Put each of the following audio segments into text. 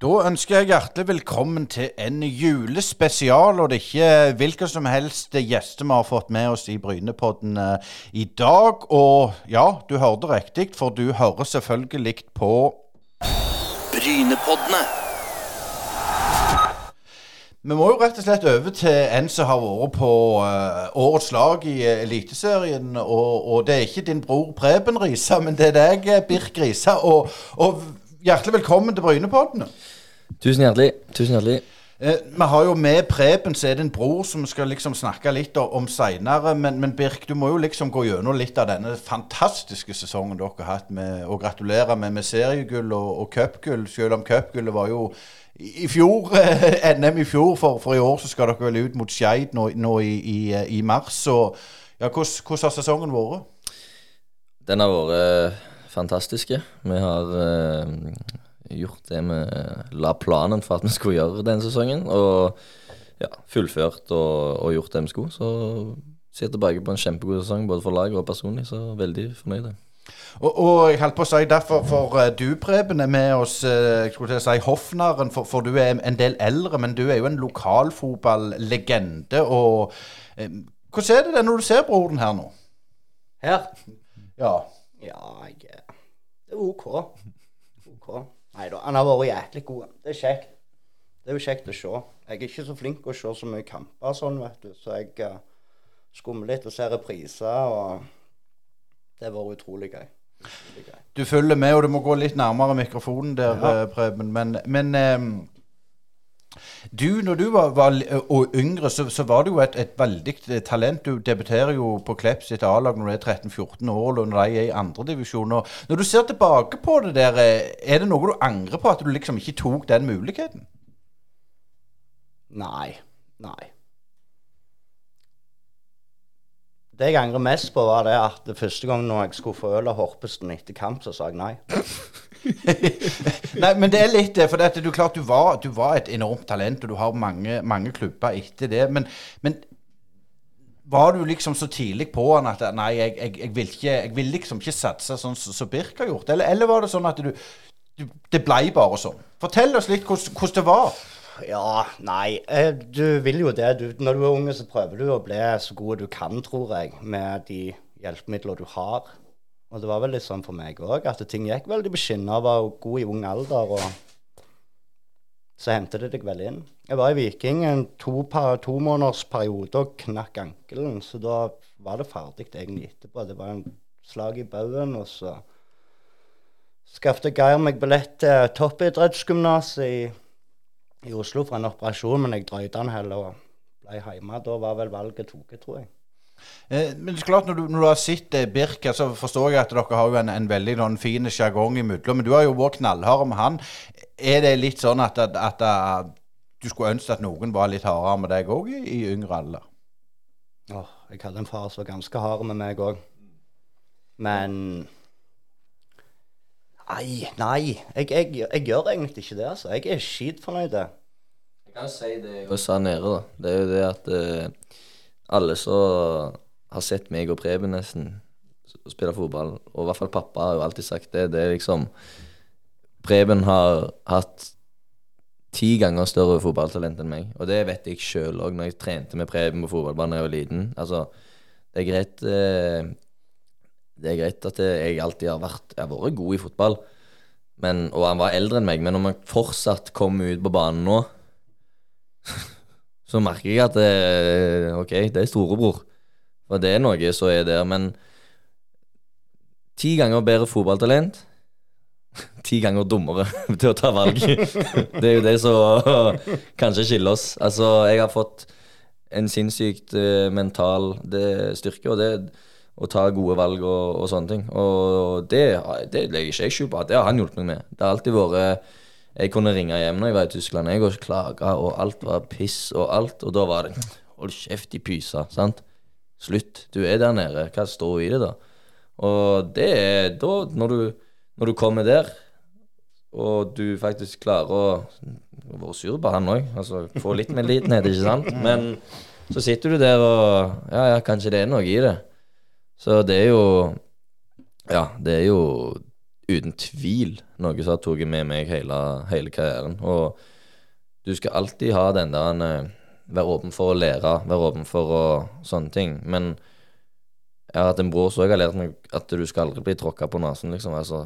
Da ønsker jeg hjertelig velkommen til en julespesial. Og det er ikke hvilken som helst gjester vi har fått med oss i Brynepodden eh, i dag. Og ja, du hørte riktig, for du hører selvfølgelig på Brynepoddene. Vi må jo rett og slett over til en som har vært på eh, årets lag i Eliteserien. Og, og det er ikke din bror Preben Risa, men det er deg, eh, Birk Risa. Og, og hjertelig velkommen til Brynepoddene. Tusen hjertelig. Tusen hjertelig. Eh, vi har jo med Preben, så er det en bror som vi skal liksom snakke litt om seinere. Men, men Birk, du må jo liksom gå gjennom litt av denne fantastiske sesongen dere har hatt. Med, og gratulere med, med seriegull og, og cupgull, selv om cupgullet var jo i fjor, eh, NM i fjor, for, for i år så skal dere vel ut mot Skeid nå, nå i, i, i mars. Så ja, hvordan, hvordan har sesongen vært? Den har vært eh, fantastiske. Vi har eh, gjort det vi la planen for at vi skulle gjøre denne sesongen. Og ja, fullført og, og gjort det vi skulle. Så ser jeg tilbake på en kjempegod sesong både for laget og personlig, så veldig fornøyd. Og, og jeg holdt på å si derfor, for eh, du Preben er med oss, eh, jeg skulle til å si hoffnarren, for, for du er en del eldre, men du er jo en lokalfotballegende. Og eh, hvordan er det det når du ser broren her nå? Her? Ja. Ja, jeg Det er OK. OK. Nei da, han har vært jæklig god. Det er kjekt. Det er jo kjekt å se. Jeg er ikke så flink å se så mye kamper sånn, vet du, så jeg uh, skummer litt og ser repriser, og det har vært utrolig gøy. Du følger med, og du må gå litt nærmere mikrofonen der, Ja. eh, Preben. Men, men eh, du, når du var, var og yngre, så, så var du jo et, et veldig eh, talent. Du debuterer jo på Klepp sitt A-lag når du er 13-14 år, og når de er i andredivisjon. Når du ser tilbake på det der, eh, er det noe du angrer på at du liksom ikke tok den muligheten? Nei. Nei. Det jeg angrer mest på, var det at det første gang når jeg skulle få øl av Horpesen etter kamp, så sa jeg nei. Nei, men det er litt det. For det du klart du var, du var et enormt talent, og du har mange, mange klubber etter det. Men, men var du liksom så tidlig på han at nei, jeg, jeg, jeg, vil, ikke, jeg vil liksom ikke satse sånn som så Birk har gjort? Eller, eller var det sånn at du, du Det blei bare sånn? Fortell oss litt hvordan det var. Ja, nei. eh, Du vil jo det. Du, når du er unge, så prøver du å bli så god du kan, tror jeg, med de hjelpemidler du har. Og det var vel litt sånn for meg òg, at ting gikk veldig på skinner. Var god i ung alder, og så hentet det deg vel inn. Jeg var i Viking en to, to måneders periode og knakk ankelen, så da var det ferdig egentlig etterpå. Det var en slag i baugen, og så skaffet Geir meg billett til toppidrettsgymnaset i i Oslo for en operasjon, men jeg drøyde den heller og ble hjemme. Da var vel valget tatt, tror jeg. Eh, men det er klart, når du, når du har sett eh, Birk, så forstår jeg at dere har jo en, en veldig noen, fin sjargong imellom. Men du har jo vært knallhard med han. Er det litt sånn at, at, at, du skulle ønske at noen var litt hardere med deg òg i, i yngre alder? Åh, jeg hadde en far som var ganske hard med meg òg. Men Nei, nei. Jeg, jeg, jeg gjør egentlig ikke det, altså. Jeg er skitfornøyd. Jeg kan si det jeg sa nede, da. Det er jo det at eh, alle som har sett meg og Preben nesten spille fotball, og i hvert fall pappa har jo alltid sagt det, det er liksom Preben har hatt ti ganger større fotballtalent enn meg, og det vet jeg sjøl òg når jeg trente med Preben på fotballbanen da jeg var liten. Altså, det er greit eh, Det er greit at jeg alltid har vært Jeg har vært god i fotball, men, og han var eldre enn meg, men når man fortsatt kommer ut på banen nå så merker jeg at det, ok, det er storebror. For det er noe som er der. Men ti ganger bedre fotballtalent, ti ganger dummere til å ta valg. det er jo det som kanskje skiller oss. Altså, jeg har fått en sinnssykt eh, mental styrke, og det å ta gode valg og, og sånne ting. Og det, det legger ikke jeg skjul på at det har han hjulpet meg med. Det har alltid vært Jeg kunne ringe hjem når jeg var i Tyskland jeg og klage, og alt var piss og alt. Og da var det Hold kjeft i pysa, sant? Slutt. Du er der nede. Hva står i det, da? Og det er da, når du, når du kommer der, og du faktisk klarer å være sur på han òg, altså få litt medlidenhet, ikke sant? Men så sitter du der og Ja, ja, kanskje det er noe i det. Så det er jo Ja, det er jo uten tvil noe som har tatt med meg hele, hele karrieren. Og du skal alltid ha den der en, Være åpen for å lære, være åpen for å sånne ting. Men jeg har hatt en bror som har lært meg at du skal aldri bli tråkka på nesen, liksom. Altså,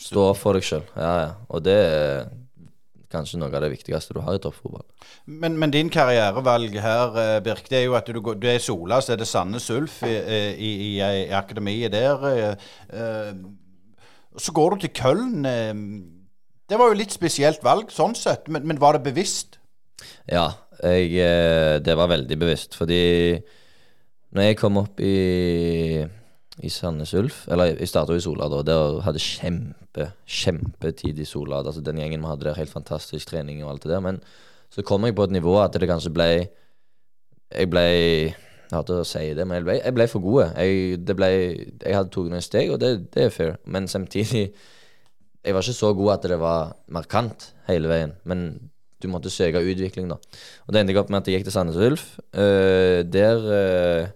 stå opp for deg sjøl. Ja, ja. Og det er kanskje noe av det viktigste du har i toppfotball. Men, men din karrierevalg her, eh, Birk, det er jo at du, du er i Sola, så er det Sandnes Ulf i, i, i, i akademiet der. Så går du til Köln. eh, Det var jo litt spesielt valg sånn sett, men, men var det bevisst? Ja, jeg, eh, det var veldig bevisst. Fordi når jeg kom opp i, i Sandnes Ulf Eller jeg starta i Sola da. Der hadde kjempe, kjempetid i Sola. Altså Den gjengen vi hadde der, helt fantastisk trening og alt det der. Men så kom jeg på et nivå at det kanskje ble Jeg ble Jeg hater å si det, men jeg ble, jeg ble for gode. Jeg, det ble, jeg hadde tatt noen steg, og det, det er fair. Men samtidig Jeg var ikke så god at det var markant hele veien. Men du måtte søke utvikling, da. Og det endte jeg opp med at jeg gikk til Sandnes Ulf. Uh, der uh,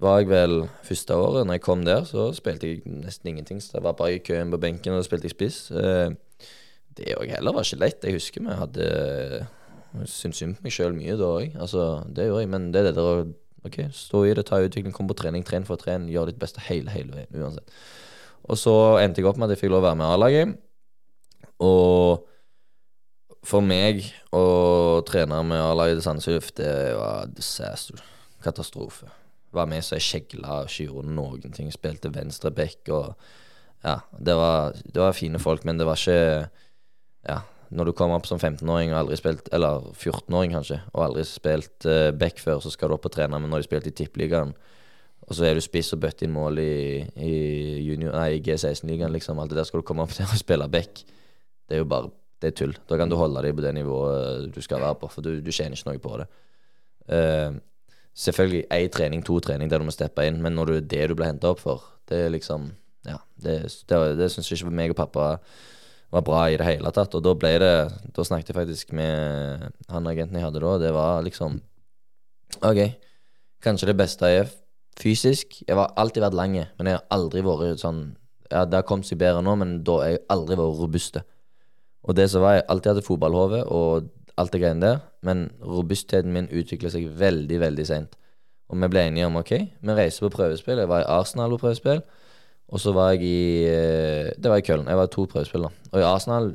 var jeg vel første året. Når jeg kom der, så spilte jeg nesten ingenting. Så jeg var bare i køen på benken, og da spilte jeg spiss. Uh, det òg heller var ikke lett. Jeg husker vi hadde jeg syntes synd på meg sjøl mye da òg. Altså, det gjør jeg. Men det er det der å ok, stå i det, ta utvikling, komme på trening, tren for tren, gjøre ditt beste hele, hele veien, uansett. Og så endte jeg opp med at jeg fikk lov å være med A-laget. Og for meg å trene med A-laget til Sandnes det var disaster. Katastrofe. Var med så jeg skjegla ikke gjorde noen ting. Spilte venstre back og Ja, det var, det var fine folk, men det var ikke Ja, når du kommer opp som 15-åring og aldri spilt Eller 14-åring, kanskje, og aldri spilt uh, back før, så skal du opp og trene men når de spilte i Tippeligaen. Og så er du spiss og bøtte inn mål i, i, junior, nei, i G16-ligaen, liksom. Alt det der skal du komme opp til å spille back. Det er jo bare det er tull. Da kan du holde deg på det nivået du skal være på, for du, du tjener ikke noe på det. Uh, selvfølgelig én trening, to trening der du må steppe inn, men når du er det du blir henta opp for, det er liksom Ja, det, det, det syns ikke meg og pappa var bra i det hele tatt. Og da ble det Da snakket jeg faktisk med han agenten jeg hadde da, det var liksom OK, kanskje det beste er fysisk. Jeg har alltid vært lang, men jeg har aldri vært sånn Ja, det har kommet seg bedre nå, men da har jeg aldri vært robuste. Og det som var, jeg alltid hadde fotballhode og alt det greiene der, men robustheten min utvikla seg veldig, veldig seint. Og vi ble enige om OK, vi reiser på prøvespill. Jeg var i Arsenal på prøvespill, og så var jeg i eh, Det var i Køln. Jeg var i to prøvespill, da. Og i Arsenal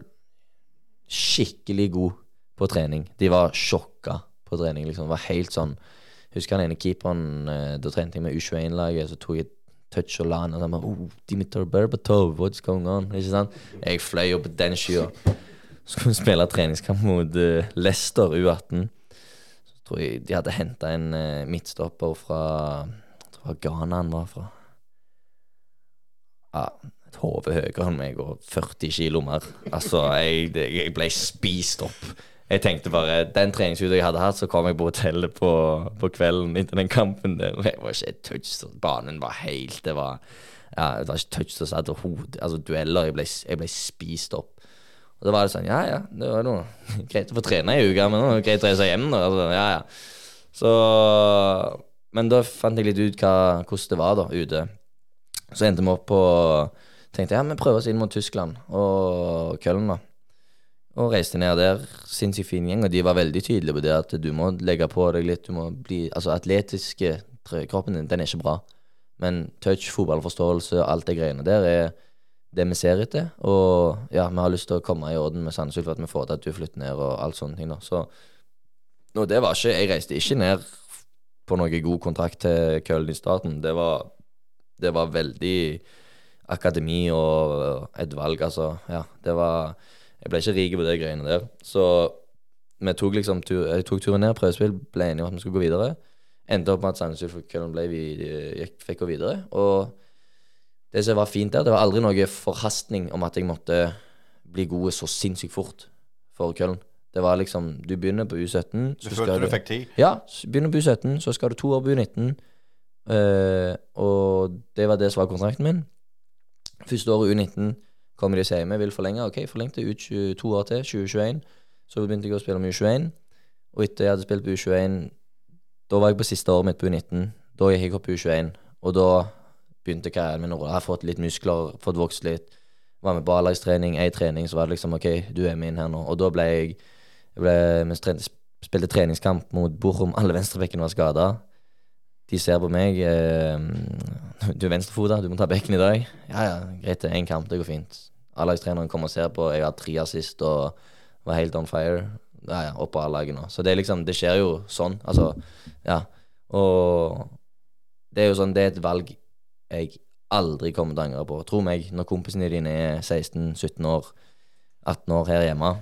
skikkelig god på trening. De var sjokka på trening, liksom. Det var helt sånn Husker han ene keeperen eh, Da trente jeg med U21-laget, så tok jeg touch og la han, og sånn oh, Dimitar Berbatov, what's going on? Ikke sant? Jeg fløy opp den skya. Skulle spille treningskamp mot uh, Leicester U18. Så tror jeg de hadde henta en uh, midtstopper fra Jeg tror Ghana han var fra. Ja, et hode høyere enn meg og 40 kilo mer. Altså, jeg, jeg ble spist opp. Jeg tenkte bare Den treningsuta jeg hadde hatt, så kom jeg på hotellet på, på kvelden etter den kampen der. Og jeg var ikke et touch. Banen var helt Det var ja, det var ikke touch som satt hodet Altså dueller. Jeg ble, jeg ble spist opp. Og da var det sånn Ja, ja, det var noe greit å få trene i uka, men det greit å reise hjem. Da. Altså, ja, ja. Så Men da fant jeg litt ut hva, hvordan det var da ute. Så endte vi opp på Tenkte ja, vi prøver oss inn mot Tyskland og Köln, da. Og reiste ned der. Sinnssykt fin gjeng, og de var veldig tydelige på det at du må legge på deg litt. Du må bli Altså, atletiske kroppen din, den er ikke bra. Men touch, fotballforståelse alt det greiene der er det vi ser etter. Og ja, vi har lyst til å komme i orden med Sandnes for at vi får til at du flytter ned og alt sånne ting, da. Så og det var ikke Jeg reiste ikke ned på noe god kontrakt til Köln i starten. Det var, det var veldig akademi og et valg, altså. Ja, det var Jeg ble ikke rik på de greiene der. Så vi tok liksom tur, jeg tok turen ned, prøvespill, ble enige om at vi skulle gå videre. Endte opp med at Sandnes gikk, fikk gå videre. Og det som var fint der, det var aldri noe forhastning om at jeg måtte bli god så sinnssykt fort for Køllen. Det var liksom Du begynner på U17 Du følte skal du fikk tid? ja, begynner på U17, så skal du to år på U19. Eh, og det var det som var kontrakten min. Første året U19 kommer de og sier vi vil forlenge. Ok, forlengte ut U20 to år til, 2021. Så begynte jeg å spille med U21. Og etter jeg hadde spilt på U21 Da var jeg på siste året mitt på U19. Da gikk jeg opp på U21. Og da begynte karrieren min å rulle. Jeg har fått litt muskler, fått vokst litt. var med på A-lagstrening, Én trening, så var det liksom OK, du er med inn her nå. Og da ble jeg, jeg ble, Vi spilte treningskamp mot Borum. alle venstrebekkene var skada. De ser på meg eh, Du er venstrefota, du må ta bekken i dag. Ja ja, greit, det er én kamp, det går fint. A-lagstreneren kommer og ser på, jeg har tre assist og var helt on fire. Ja ja, opp på A-laget nå. Så det liksom Det skjer jo sånn. Altså, ja. Og det er jo sånn, det er et valg jeg aldri kommer til å angre på. Tro meg, når kompisene dine er 16-17 år, 18 år her hjemme,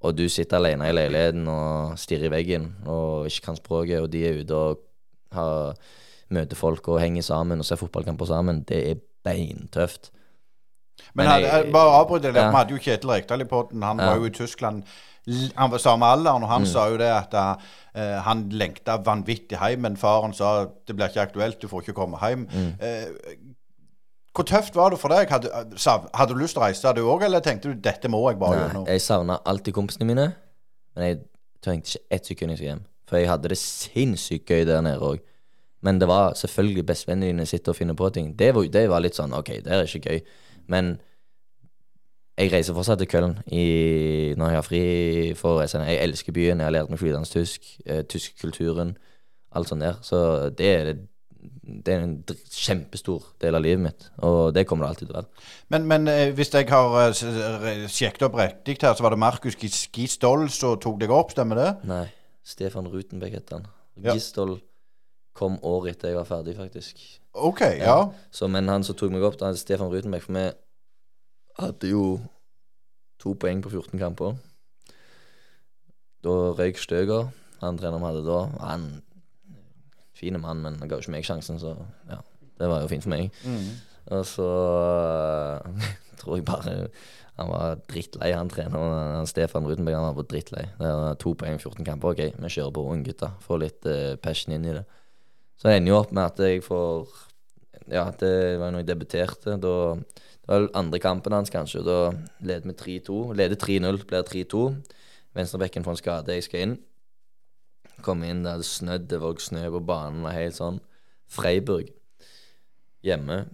og du sitter alene i leiligheten og stirrer i veggen og ikke kan språket, og de er ute og har, møter folk og henger sammen og ser fotballkamper sammen, det er beintøft. Men, Men jeg, jeg- bare avbryt det. Ja. Vi hadde jo Kjetil Rekdal i poden. Han Ja. var jo i Tyskland. Han var samme alderen, og han Mm. sa jo det at uh, han lengta vanvittig hjem, men faren sa det blir ikke aktuelt, du får ikke komme hjem. Mm. Uh, hvor tøft var det for deg? Hadde, hadde du lyst til å reise du òg, eller tenkte du dette må jeg bare gjøre nå? jeg savna alltid kompisene mine, men jeg trengte ikke ett sekund jeg skulle hjem. For jeg hadde det sinnssykt gøy der nede òg. Men det var selvfølgelig bestevennene dine sitter og finner på ting. Det var, det var litt sånn OK, det er ikke gøy. Men jeg reiser fortsatt til Köln i, når jeg har fri for å reise. Jeg elsker byen. Jeg har lært meg flytende tysk. Eh, tyskkulturen. Alt sånt der. Så det er, det er en kjempestor del av livet mitt. Og det kommer det alltid til å være. Men, men eh, hvis jeg har eh, sjekket opp riktig her, så var det Markus Gis- Gistol som tok deg opp, stemmer det? Nei, Stefan Rutenbeck het han. Ja. Gistol kom året etter jeg var ferdig, faktisk. OK, ja. Så, men han som tok meg opp, da hadde Stefan Rutenbeck For vi hadde jo to poeng på 14 kamper. Da røyk Støger, han treneren vi hadde da. Han Fin mann, men han ga jo ikke meg sjansen, så ja. Det var jo fint for meg. Og så tror jeg bare han var drittlei, han treneren. Stefan Rutenberg han var drittlei. Det var to poeng, 14 kamper. OK, vi kjører på unggutta. Får litt uh, passion inn i det. Så det ender jo opp med at jeg får Ja, det var når jeg debuterte. Da Det var andre kampen hans, kanskje. Da leder vi 3-2. Leder 3-0, blir 3-2. Venstrebekken får en skade, jeg skal inn. Kom inn, det hadde snødd, det var snø på banen, var helt sånn. Freiburg hjemme.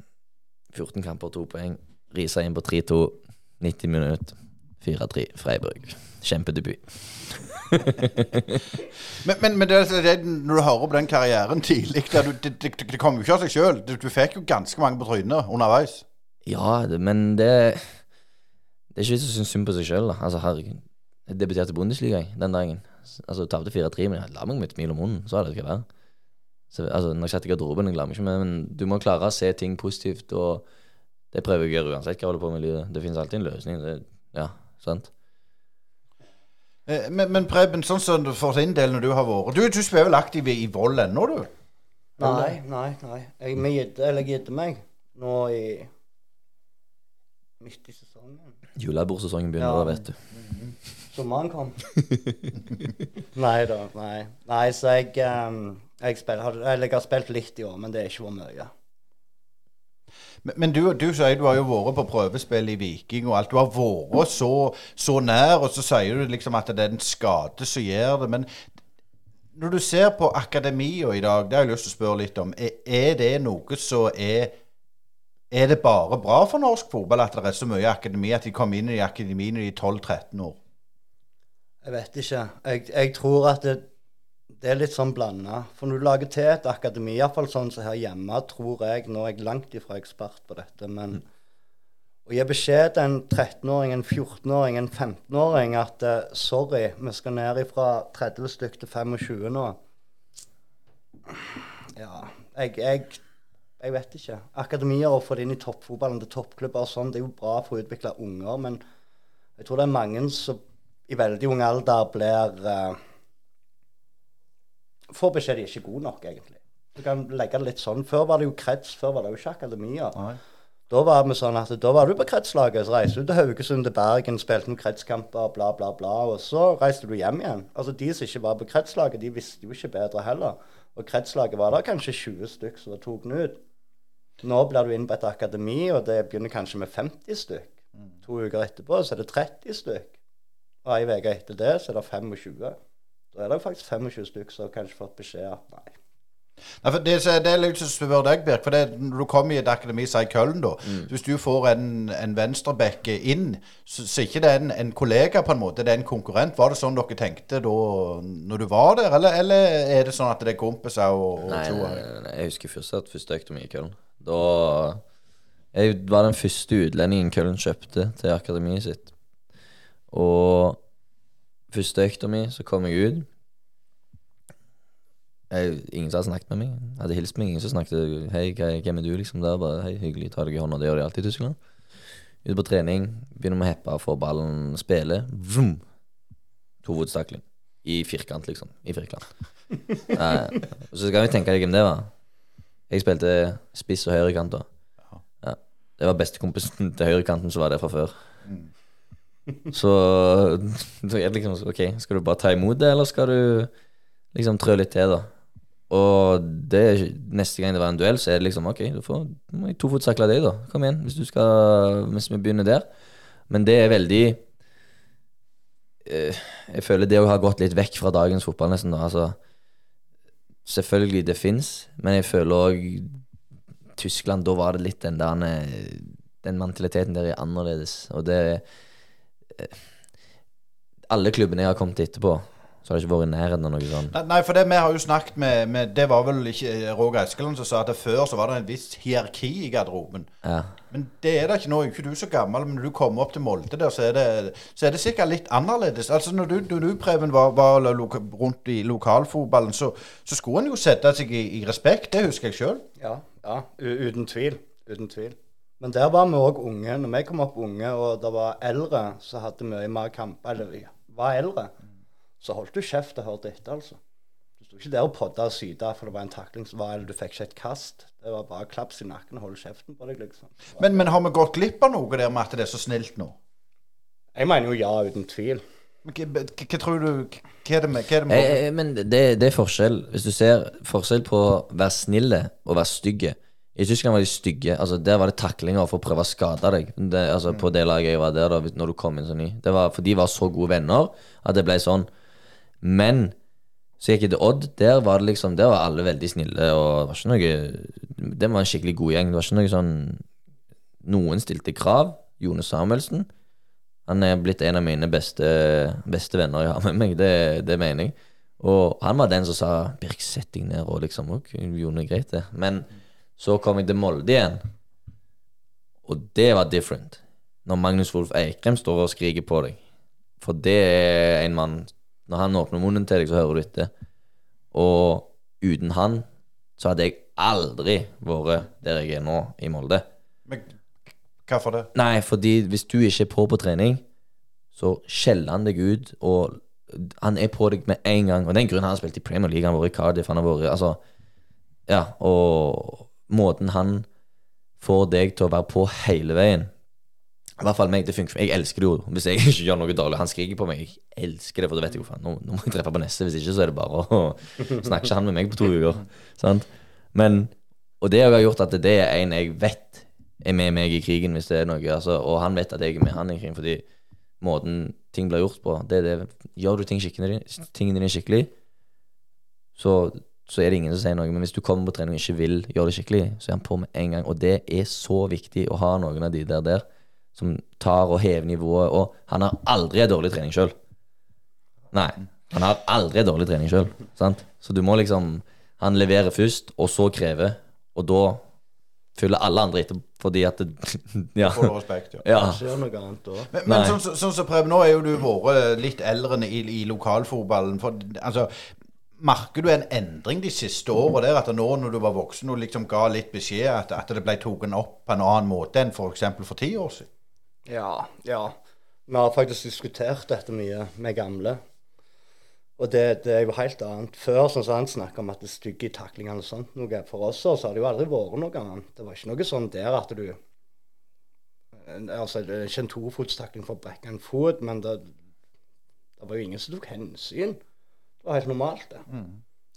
14 kamper, 2 poeng. Risa inn på 3-2. 90 minutter. 4-3. Freiburg. Kjempedebut. Men, men, men det, det, når du hører på den karrieren tidlig du, det, det, det kom jo ikke av seg sjøl. Du, du fikk jo ganske mange på trynet underveis. Ja, men det Det er ikke vits å synes synd på seg sjøl. Altså, herregud. Jeg debuterte i Bundesliga den dagen. Altså, Tapte 4-3, men jeg la meg med et smil om munnen. Så er det ikke være. Altså, når jeg satt i garderoben, jeg meg ikke med, men du må klare å se ting positivt, og det prøver jeg å gjøre uansett hva jeg holder på med i livet. Det finnes alltid en løsning. Det, ja, sant? Eh, Men, men Preben, sånn som for din del når du har vært Du, du spiller vel aktiv i i Vold ennå, du? Nei, nei, nei. Jeg, vi gidde, meg nå i Midt i sesongen. Julebordsesongen begynner Ja. da, vet du. Sommeren kom. nei da, nei. Nei, så jeg um, jeg, spiller, eller jeg har spilt litt i år, men det er ikke vært mye. Men, du, du sier du har jo vært på prøvespill i Viking og alt. Du har vært så, så nær, og så sier du liksom at det er en skade som gjør det. Men når du ser på akademia i dag, det har jeg lyst til å spørre litt om. Er, er det noe som er Er det bare bra for norsk fotball at det er så mye akademi, at de kommer inn i akademien i er 12-13 år? Jeg vet ikke. Jeg, jeg tror at det, det er litt sånn blanda. For når du lager til et akademi, iallfall sånn som her hjemme, tror jeg Nå er jeg langt ifra ekspert på dette, men å gi beskjed til en 13-åring, en 14-åring, en 15-åring at eh, sorry, vi skal ned ifra 30 stykk til 25 nå Ja, jeg, jeg, jeg vet ikke. Akademier og få det inn i toppfotballen til toppklubber og sånn, det er jo bra for å utvikle unger, men jeg tror det er mange som i veldig ung alder blir eh, Får beskjed de er ikke gode nok, egentlig. Du kan legge det litt sånn. Før var det jo krets, før var det jo ikke akademia. Nei. Da var vi sånn at da var du på kretslaget, så reiste du til Haugesund, til Bergen, spilte noen kretskamper, bla, bla, bla. Og så reiste du hjem igjen. Altså De som ikke var på kretslaget, de visste jo ikke bedre heller. Og kretslaget var der kanskje 20 stykk som tok den ut. Nå blir du inne på et akademi, og det begynner kanskje med 50 stykk. To uker etterpå så er det 30 stykk. Og ei uke etter det så er det 25. Da er det faktisk 25 stykker som har kanskje fått beskjed at nei, Nei, for det, det er litt som å spørre deg, Birk. For det, når du kommer i et akademi som i Køln, da Hvis du får en, en venstreback inn, så, så ikke det er en, en kollega, på en måte. Det er en konkurrent. Var det sånn dere tenkte da når du var der, eller, eller er det sånn at det er kompiser og, og Nei, nei, nei, nei, jeg husker først at første økta mi i Køln. Da Jeg var den første utlendingen Køln kjøpte til akademiet sitt. Og første økta mi, så kom jeg ut. Jeg, ingen som hadde snakket med meg. Jeg hadde hilst meg. Ingen som snakket 'Hei, hvem er du?' liksom der. Bare 'Hei, hyggelig, ta deg i hånda'. Det gjør de alltid i Tyskland. Ute på trening, begynner med å heppe, få ballen, spille. Vroom. Hovedstakling. I firkant, liksom. I firkant. Eh, så skal vi tenke deg hvem det var. Jeg spilte spiss og høyrekant da. Ja. Det var bestekompisen til høyrekanten som var der fra før. Så, så er det liksom OK, skal du bare ta imot det, eller skal du liksom trø litt til, da? Og det, neste gang det var en duell, så er det liksom OK, du får må jeg tofotstakle deg, da. Kom igjen, hvis du skal Hvis vi begynner der. Men det er veldig eh, Jeg føler det å ha gått litt vekk fra dagens fotball, nesten. da, altså Selvfølgelig, det fins, men jeg føler òg Tyskland, da var det litt den der eh, Den mentaliteten der er annerledes. Og det eh, Alle klubbene jeg har kommet etterpå, så har det ikke vært i nærheten av noe sånt. Nei, for det vi har jo snakket med, med Det var vel ikke Roger Eskeland som sa at før så var det en viss hierarki i garderoben. Ja. Men det er det ikke nå. Er ikke du så gammel, men når du kommer opp til Molde der, så er det, så er det sikkert litt annerledes. Altså Når du, når du Preben, var, var loka, rundt i lokalfotballen, så, så skulle en jo sette seg i, i respekt. Det husker jeg sjøl. Ja, ja uten tvil. Uten tvil. Men der var vi òg unge. Når vi kom opp unge, og det var eldre som hadde mye mer kamper, eller vi var eldre, så holdt du kjeft og hørte etter, altså. Du sto ikke der og podda og syta for det var en takling som var, eller du fikk ikke et kast. Det var bare klaps i nakken og holde kjeften på deg, liksom. Men, men har vi gått glipp av noe der med at det er så snilt nå? Jeg mener jo ja, uten tvil. Men Hva, tror du Hva er det med, hva er det med Eh, eh, men det, det er forskjell. Hvis du ser forskjell på å være snille og være stygge. I Tyskland var de stygge. Altså Der var det taklinger for å prøve å skade deg. Det, altså På det laget jeg var der, da når du kom inn sånn ny. Det var, for de var så gode venner at det ble sånn. Men så gikk jeg til Odd. Der var det liksom Der var alle veldig snille. Og det var ikke noe Det var en skikkelig god gjeng. Det var ikke noe sånn Noen stilte krav. Jone Samuelsen. Han er blitt en av mine beste, beste venner jeg har med meg. Det, det mener jeg. Og han var den som sa 'Birk, sett deg ned', og liksom Ok, Jone, greit, det. Men så kom jeg til Molde igjen, og det var different. Når Magnus Wolff Eikrem står og skriker på deg. For det er en mann Når han åpner munnen til deg, så hører du etter. Og uten han så hadde jeg aldri vært der jeg er nå, i Molde. Men Hvorfor det? Nei, fordi hvis du ikke er på på trening, så skjeller han deg ut, og han er på deg med en gang. Og det er en grunn han har spilt i Premier League, han har vært i Cardiff, han har vært Altså, ja, og måten han får deg til å være på hele veien I hvert fall meg, det funker. Jeg elsker det jo hvis jeg ikke gjør noe dårlig. Han skriker på meg. Jeg elsker det, for da vet jeg faen, nå, nå må jeg treffe på neste. Hvis ikke, så er det bare å Snakker ikke han med meg på to uker. Sant? Men Og det har gjort at det er en jeg vet er med meg i krigen hvis det er noe. Altså, og han vet at jeg er med han i krigen, fordi måten ting blir gjort på, det er det Gjør du ting tingene dine skikkelig, så, så er det ingen som sier noe. Men hvis du kommer på trening og ikke vil gjøre det skikkelig, så er han på med en gang. Og det er så viktig å ha noen av de der der som tar og hever nivået. Og han har aldri dårlig trening sjøl. Nei. Han har aldri dårlig trening sjøl. Så du må liksom Han leverer først, og så krever. Og da fyller alle andre etter fordi at det, Ja. Får du respekt, ja. ja. Skjer noe annet òg. Men, men sånn som så, så Preben, nå er jo du vært litt eldre i, i lokalfotballen. For, altså, merker du en endring de siste åra der? At nå når du var voksen og liksom ga litt beskjed, at, at det ble tatt opp på en annen måte enn f.eks. For, for ti år siden? Ja, ja. Vi har faktisk diskutert dette mye med gamle. Og det, det er jo helt annet. Før sånn som han snakka om at det er stygge i taklingene og sånt noe. For oss så har det jo aldri vært noe annet. Det var ikke noe sånn der at du Altså, det er ikke en tofotstakling for å brekke en fot, men det, det var jo ingen som tok hensyn. Det var helt normalt, det.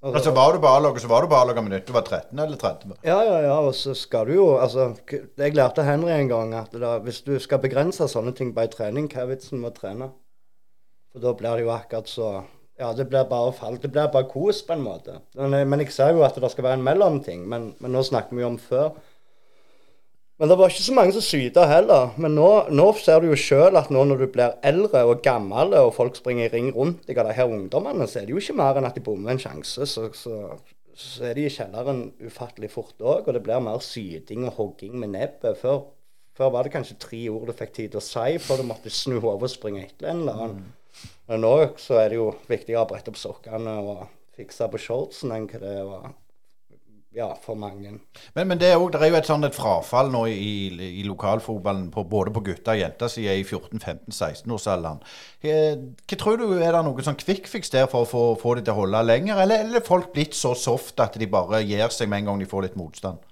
Altså Var du A-laget, så var du med nytt. Du var 13 eller 30. Ja, ja, ja, og så skal du jo altså, Jeg lærte Henry en gang at da, hvis du skal begrense sånne ting bare i trening, hva er vitsen med å trene? For da blir det jo akkurat så Ja, det blir bare fall. Det blir bare kos, på en måte. Men, jeg- men jeg ser jo at det skal være en mellomting. Men, men nå snakker vi jo om før. Men det var ikke så mange som syta heller. Men nå, nå ser du jo sjøl at nå når du blir eldre og gammel, og folk springer i ring rundt deg av de her ungdommene, så er det jo ikke mer enn at de bommer en sjanse. Så, så, så er de i kjelleren ufattelig fort òg, og det blir mer syting og hogging med nebbet. Før, før var det kanskje tre ord du fikk tid til å si før du måtte snu hodet og springe etter en eller annen. Men nå så er det jo viktigere å brette opp sokkene og fikse på shortsen enn hva det var ja, for mange. Men, men det, er jo, det er jo et sånt et frafall nå i, i lokalfotballen på, både på gutter og jenter siden i 14-15-16-årsalderen. Eh, Hva tror du er det noe sånn kvikkfiks der for å få, få det til å holde lenger, eller, eller er folk blitt så soft at de bare gir seg med en gang de får litt motstand?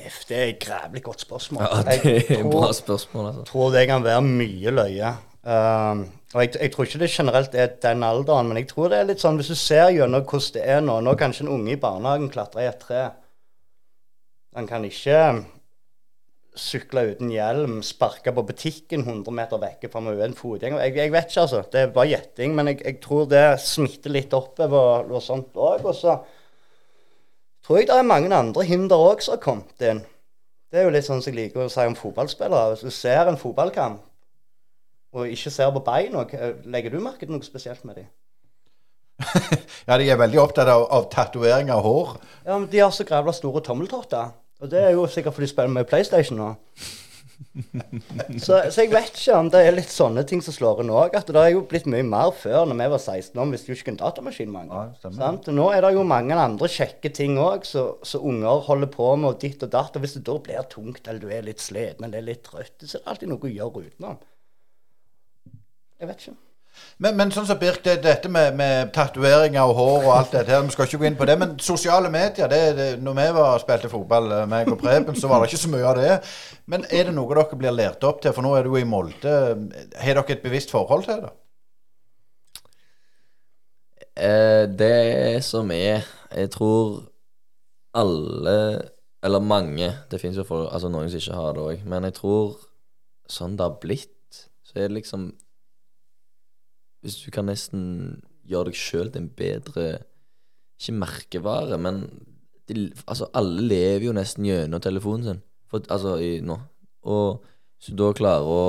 Det er et grævlig godt spørsmål. Ja, det er et bra spørsmål, altså. tror det kan være mye løye. Um, og jeg, jeg tror ikke det generelt er den alderen, men jeg tror det er litt sånn hvis du ser gjennom hvordan det er nå Nå kan ikke en unge i barnehagen klatre i et tre. Han kan ikke sykle uten hjelm, sparke på butikken 100 meter vekke fra meg en fotgjenger. Jeg, jeg vet ikke, altså. Det er bare gjetting. Men jeg, jeg tror det smitter litt oppover og sånt òg. Og så tror jeg det er mange andre hinder òg som har kommet inn. Det er jo litt sånn som jeg liker å si om fotballspillere. Hvis du ser en fotballkamp og ikke ser på beina, hva- legger du merke til noe spesielt med dem? Ja, de er veldig opptatt av, av tatovering av hår. Ja, men De har så grævla store tommeltotter. Og det er jo sikkert fordi de spiller med PlayStation nå. så, så jeg vet ikke om det er litt sånne ting som slår inn òg. At det er jo blitt mye mer før. Når vi var 16 år, vi visste jo ikke en datamaskin mange. Ja. Nå er det jo mange andre kjekke ting òg som unger holder på med, og ditt og datt. Og hvis det da blir tungt, eller du er litt sliten eller litt trøtt, så er det alltid noe å gjøre utenom. Jeg vet ikke. Men, men sånn som Birk, det, dette med, med tatoveringer og hår og alt dette her, vi skal ikke gå inn på det, men sosiale medier, det, det, når vi var, spilte fotball, eh, meg og Preben, så var det ikke så mye av det. Men er det noe dere blir lært opp til? For nå er du i Molde. Har dere et bevisst forhold til det? Eh, det som er Jeg tror alle, eller mange Det finnes jo folk, altså noen som ikke har det òg, men jeg tror sånn det har blitt, så er det liksom Hvis du kan nesten gjøre deg sjøl til en bedre Ikke merkevare, men de, altså alle lever jo nesten gjennom telefonen sin. For, altså i, nå. Og hvis du da klarer å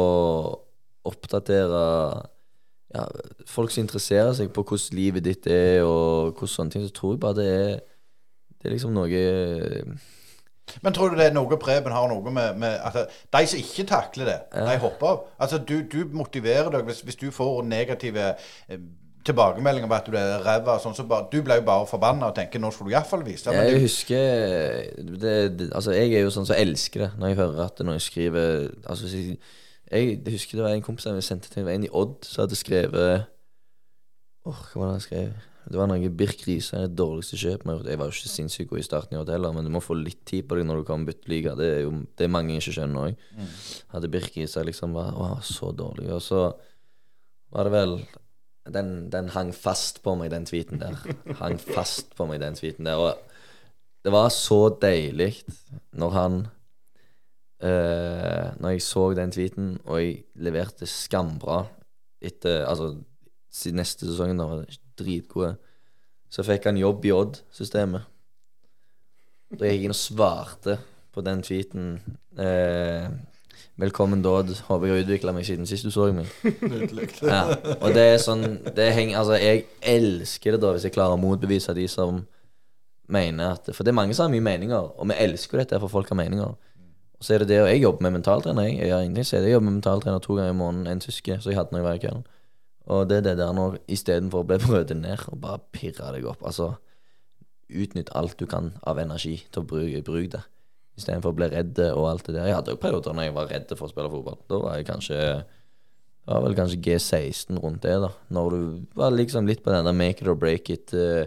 oppdatere ja, folk som interesserer seg på hvordan livet ditt er, og hvordan sånne ting, så tror jeg bare det er Det er liksom noe Men tror du det er noe Preben har noe med, med at De som ikke takler det, de hopper av. Altså, du, du motiverer deg hvis, hvis du får negative eh, tilbakemeldinger om at du er ræva, sånn, så bare, du blir jo bare forbanna og tenker 'nå skal du iallfall vise'. Men Jeg du, husker det, det, Altså, jeg er jo sånn som elsker det når jeg hører at noen skriver Altså, jeg, jeg husker det var en kompis jeg sendte til en i Odd som hadde skrevet Åh, hva var det han skrev? Det var noe Birk Riise er det dårligste kjøpet vi har gjort. Jeg var jo ikke sinnssykt god i starten i år heller, men du må få litt tid på deg når du kan bytte liga. Det er jo det er mange ikke skjønner òg. Hadde Birk Riise liksom var så dårlig. Og så var det vel den, den hang fast på meg, den tweeten der. Hang fast på meg, den tweeten der. Og det var så deilig når han eh, Når jeg så den tweeten, og jeg leverte skambra etter Altså, neste sesong da var dritgode, så fikk han jobb i Odd-systemet. Da gikk jeg inn og svarte på den tweeten eh, Velkommen, Dodd. Håper jeg har utvikla meg siden sist du så meg. Ja, og det er sånn det henger, Altså, jeg elsker det da hvis jeg klarer å motbevise de som mener at For det er mange som har mye meninger, og vi elsker jo dette for folk har meninger. Og så er det det, og jeg jobber med mentaltrener. Jeg, jeg det Jeg jobber med mentaltrener to ganger i måneden. En tyske, så jeg hadde når jeg var i Køln. Og det er det der når istedenfor å bli brødet ned og bare pirre deg opp Altså, utnytt alt du kan av energi til å bruke, bruke det. Istedenfor å bli redd og alt det der. Jeg hadde jo perioder når jeg var redd for å spille fotball. Da var jeg kanskje Det var vel kanskje G16 rundt det, da. Når du var liksom litt på den der make it or break it. Uh,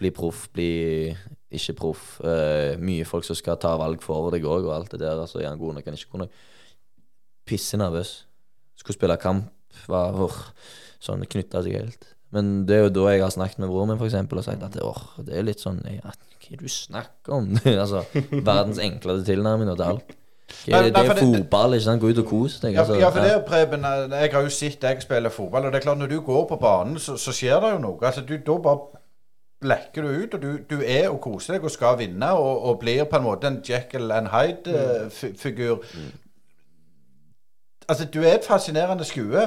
bli proff, bli ikke proff. Uh, mye folk som skal ta valg for deg òg, og alt det der. Altså, er han god nok, er han ikke god nok? Pissenervøs. Skulle spille kamp, var åh, sånn knytta seg helt. Men det er jo da jeg har snakket med broren min for eksempel, og sagt at det er litt sånn ja, Hva er det du snakker om? altså, verdens enkleste tilnærming til alt. Det, Nei, det nei, er fotball, ikke sant? Gå ut og kos deg. Altså. ja, for det, Preben, eh, jeg har jo sett deg spille fotball, og det er klart når du går på banen, så, så skjer det jo noe. Altså, du, Da bare blekker du ut, og du, du er og koser deg og skal vinne, og, og blir på en måte en Jekyll and Hyde-figur. Altså, du er et fascinerende skue.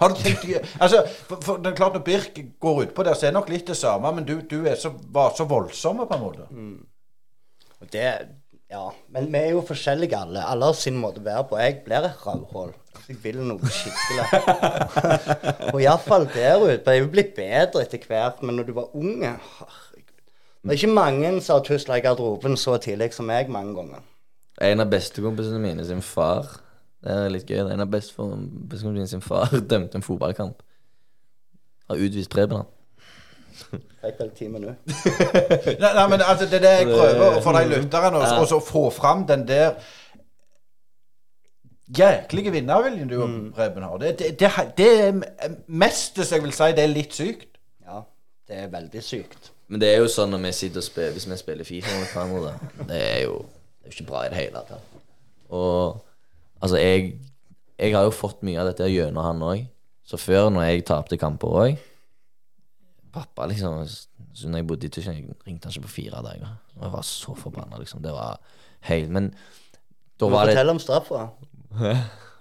Har du tenkt Altså, for, for det er klart Når Birk går utpå der, så er det nok litt det samme, men du, du er så, var så voldsom på en måte. Og det Ja. Men vi er jo forskjellige alle. Alle har sin måte å være på. Jeg blir et rødhål. Jeg vil noe skikkelig. og iallfall der ute. Jeg er jo blitt bedre etter hvert, men når du var unge Herregud. Det er ikke mange som har tusla i garderoben så tidlig som meg mange ganger. En av bestekompisene mine sin far Det er litt gøy. Det er En av bestekompisene mine sin far dømte en fotballkamp. Har utvist Preben, han. Fikk vel ti minutter. Nei, nei, men altså, det er det jeg prøver for de lytterne, å så få fram den der jæklige vinnerviljen du og Preben har. Det, det, det, det er mest, hvis jeg vil si, det er litt sykt. Ja, det er veldig sykt. Men det er jo sånn når vi sitter og spiller Hvis vi spiller Fifa mot hverandre, det er jo Det er ikke bra i det hele tatt. Og altså, jeg Jeg har jo fått mye av dette gjennom han òg. Så før, når jeg tapte kamper òg Pappa, liksom Så når jeg bodde i Tyskland, ringte han ikke på fire dager. Og jeg var så forbanna, liksom. Det var helt Men da var det Fortell om straffa.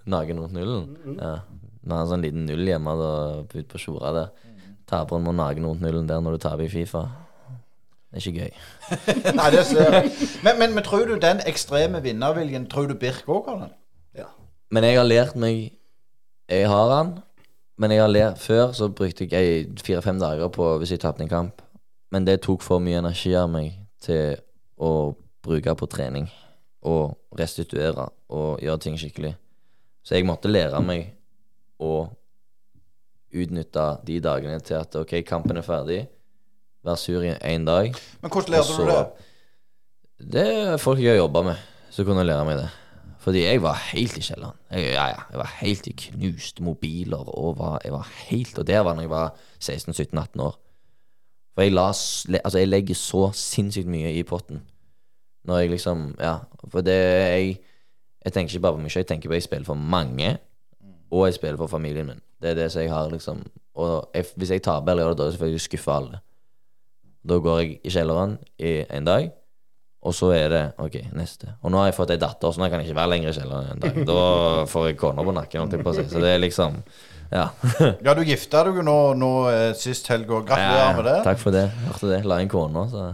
Naken rundt nullen? Ja. Vi har en sånn liten null hjemme da, ute på Tjora der. Taperen må naken rundt nullen der når du taper i Fifa. Det er ikke gøy. Nei, det ser jeg. Men, men, men tror du den ekstreme vinnerviljen Tror du Birk òg har den? Men jeg har lært meg Jeg har den, men jeg har lært Før så brukte jeg fire-fem dager på hvis jeg tapte en kamp. Men det tok for mye energi av meg til å bruke på trening. Og restituere og gjøre ting skikkelig. Så jeg måtte lære meg å utnytte de dagene til at OK, kampen er ferdig. Vær sur i én dag. Men hvordan lærte du det? Det er folk jeg har jobba med, som kunne lære meg det. Fordi jeg var helt i kjelleren. Jeg, ja, ja, jeg var helt i knuste mobiler. Og var, jeg var helt Og der var når jeg var 16-17-18 år. For jeg, la, altså jeg legger så sinnssykt mye i potten. Når jeg liksom Ja. For det jeg Jeg tenker ikke bare på meg selv, jeg tenker på at jeg spiller for mange. Og jeg spiller for familien min. Det er det som jeg har liksom Og jeg, hvis jeg taper eller gjør det dårlig, så får jeg skuffe alle. Da går jeg i kjelleren i en dag. Og så er det OK, neste. Og nå har jeg fått ei datter, så nå kan jeg ikke være lenger i kjelleren en dag. Da får jeg kona på nakken. Så det er liksom Ja. Ja, du gifta deg jo nå, nå eh, sist helg, og gratulerer med det. Takk for det. Hørte det. La inn kona, så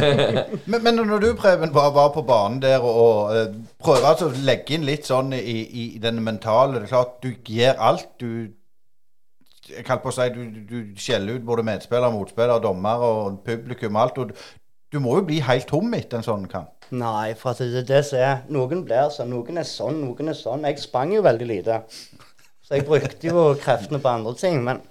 Men, men når du, Preben, var, var på banen der og, eh, prøver altså å legge inn litt sånn i, i den mentale Det er klart, du gir alt. Du Jeg kan på å si du, du skjeller ut både medspillere, motspillere, dommer og publikum alt. Og du, må jo bli helt tom etter en sånn kamp. Nei, for at det det er Noen blir sånn, noen er sånn, noen er sånn. Jeg sprang jo veldig lite. Så jeg brukte jo kreftene på andre ting. Men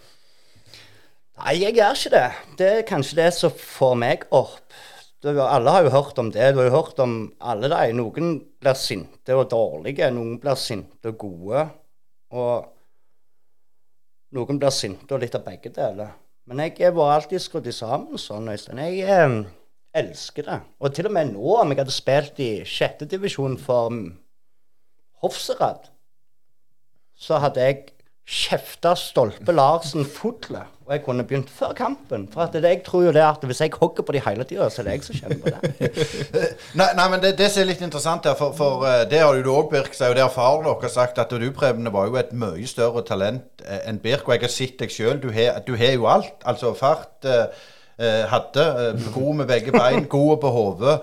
nei, jeg gjør ikke det. Det er kanskje det som får meg opp. Du, alle har jo hørt om det. Du har jo hørt om alle de. Noen blir sinte og dårlige. Noen blir sinte og gode. Og noen blir sinte og litt av begge deler. Men jeg var alltid skrudd sammen sånn, Øystein. Jeg eh, elsker det. Og til og med nå, om jeg hadde spilt i sjette divisjon for mm, Hofserad, så hadde jeg kjefta Stolpe Larsen fulle. Og jeg kunne begynt før kampen. For at det, jeg tror jo det at hvis jeg hogger på de hele tida, så er det jeg som kjenner på det. Nei, nei men det, det som er litt interessant her, for, for eh, det har jo du òg, Birk, sier, og det har faren deres sagt, at du, Preben, var jo et mye større talent eh, enn Birk. Og jeg har sett deg sjøl. Du har jo alt. Altså fart. eh, hadde eh, god med begge bein, god på hodet.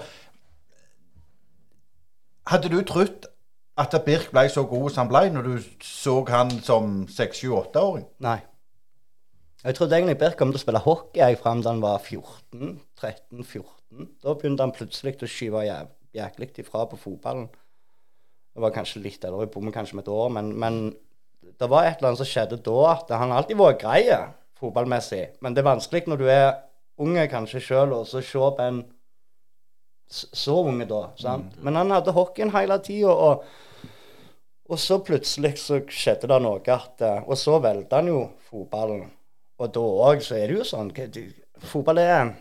Hadde du trodd at Birk ble så god som han ble, når du så han som 6-7-8-åring? Nei. Jeg trodde egentlig Birk kom til å spille hockey jeg fram da han var 14. 13-14. Da begynte han plutselig å skyve jæklig ifra på fotballen. Det var kanskje litt eller jeg bommer kanskje med et år, men, men det var et eller annet som skjedde da. at Han alltid vært grei fotballmessig, men det er vanskelig når du er unge kanskje sjøl, og så se på en så unge da. sant? Men han hadde hockeyen hele tida, og, og så plutselig så skjedde det noe at eh, Og så valgte han jo fotballen. Og da òg så er det jo sånn Fotball er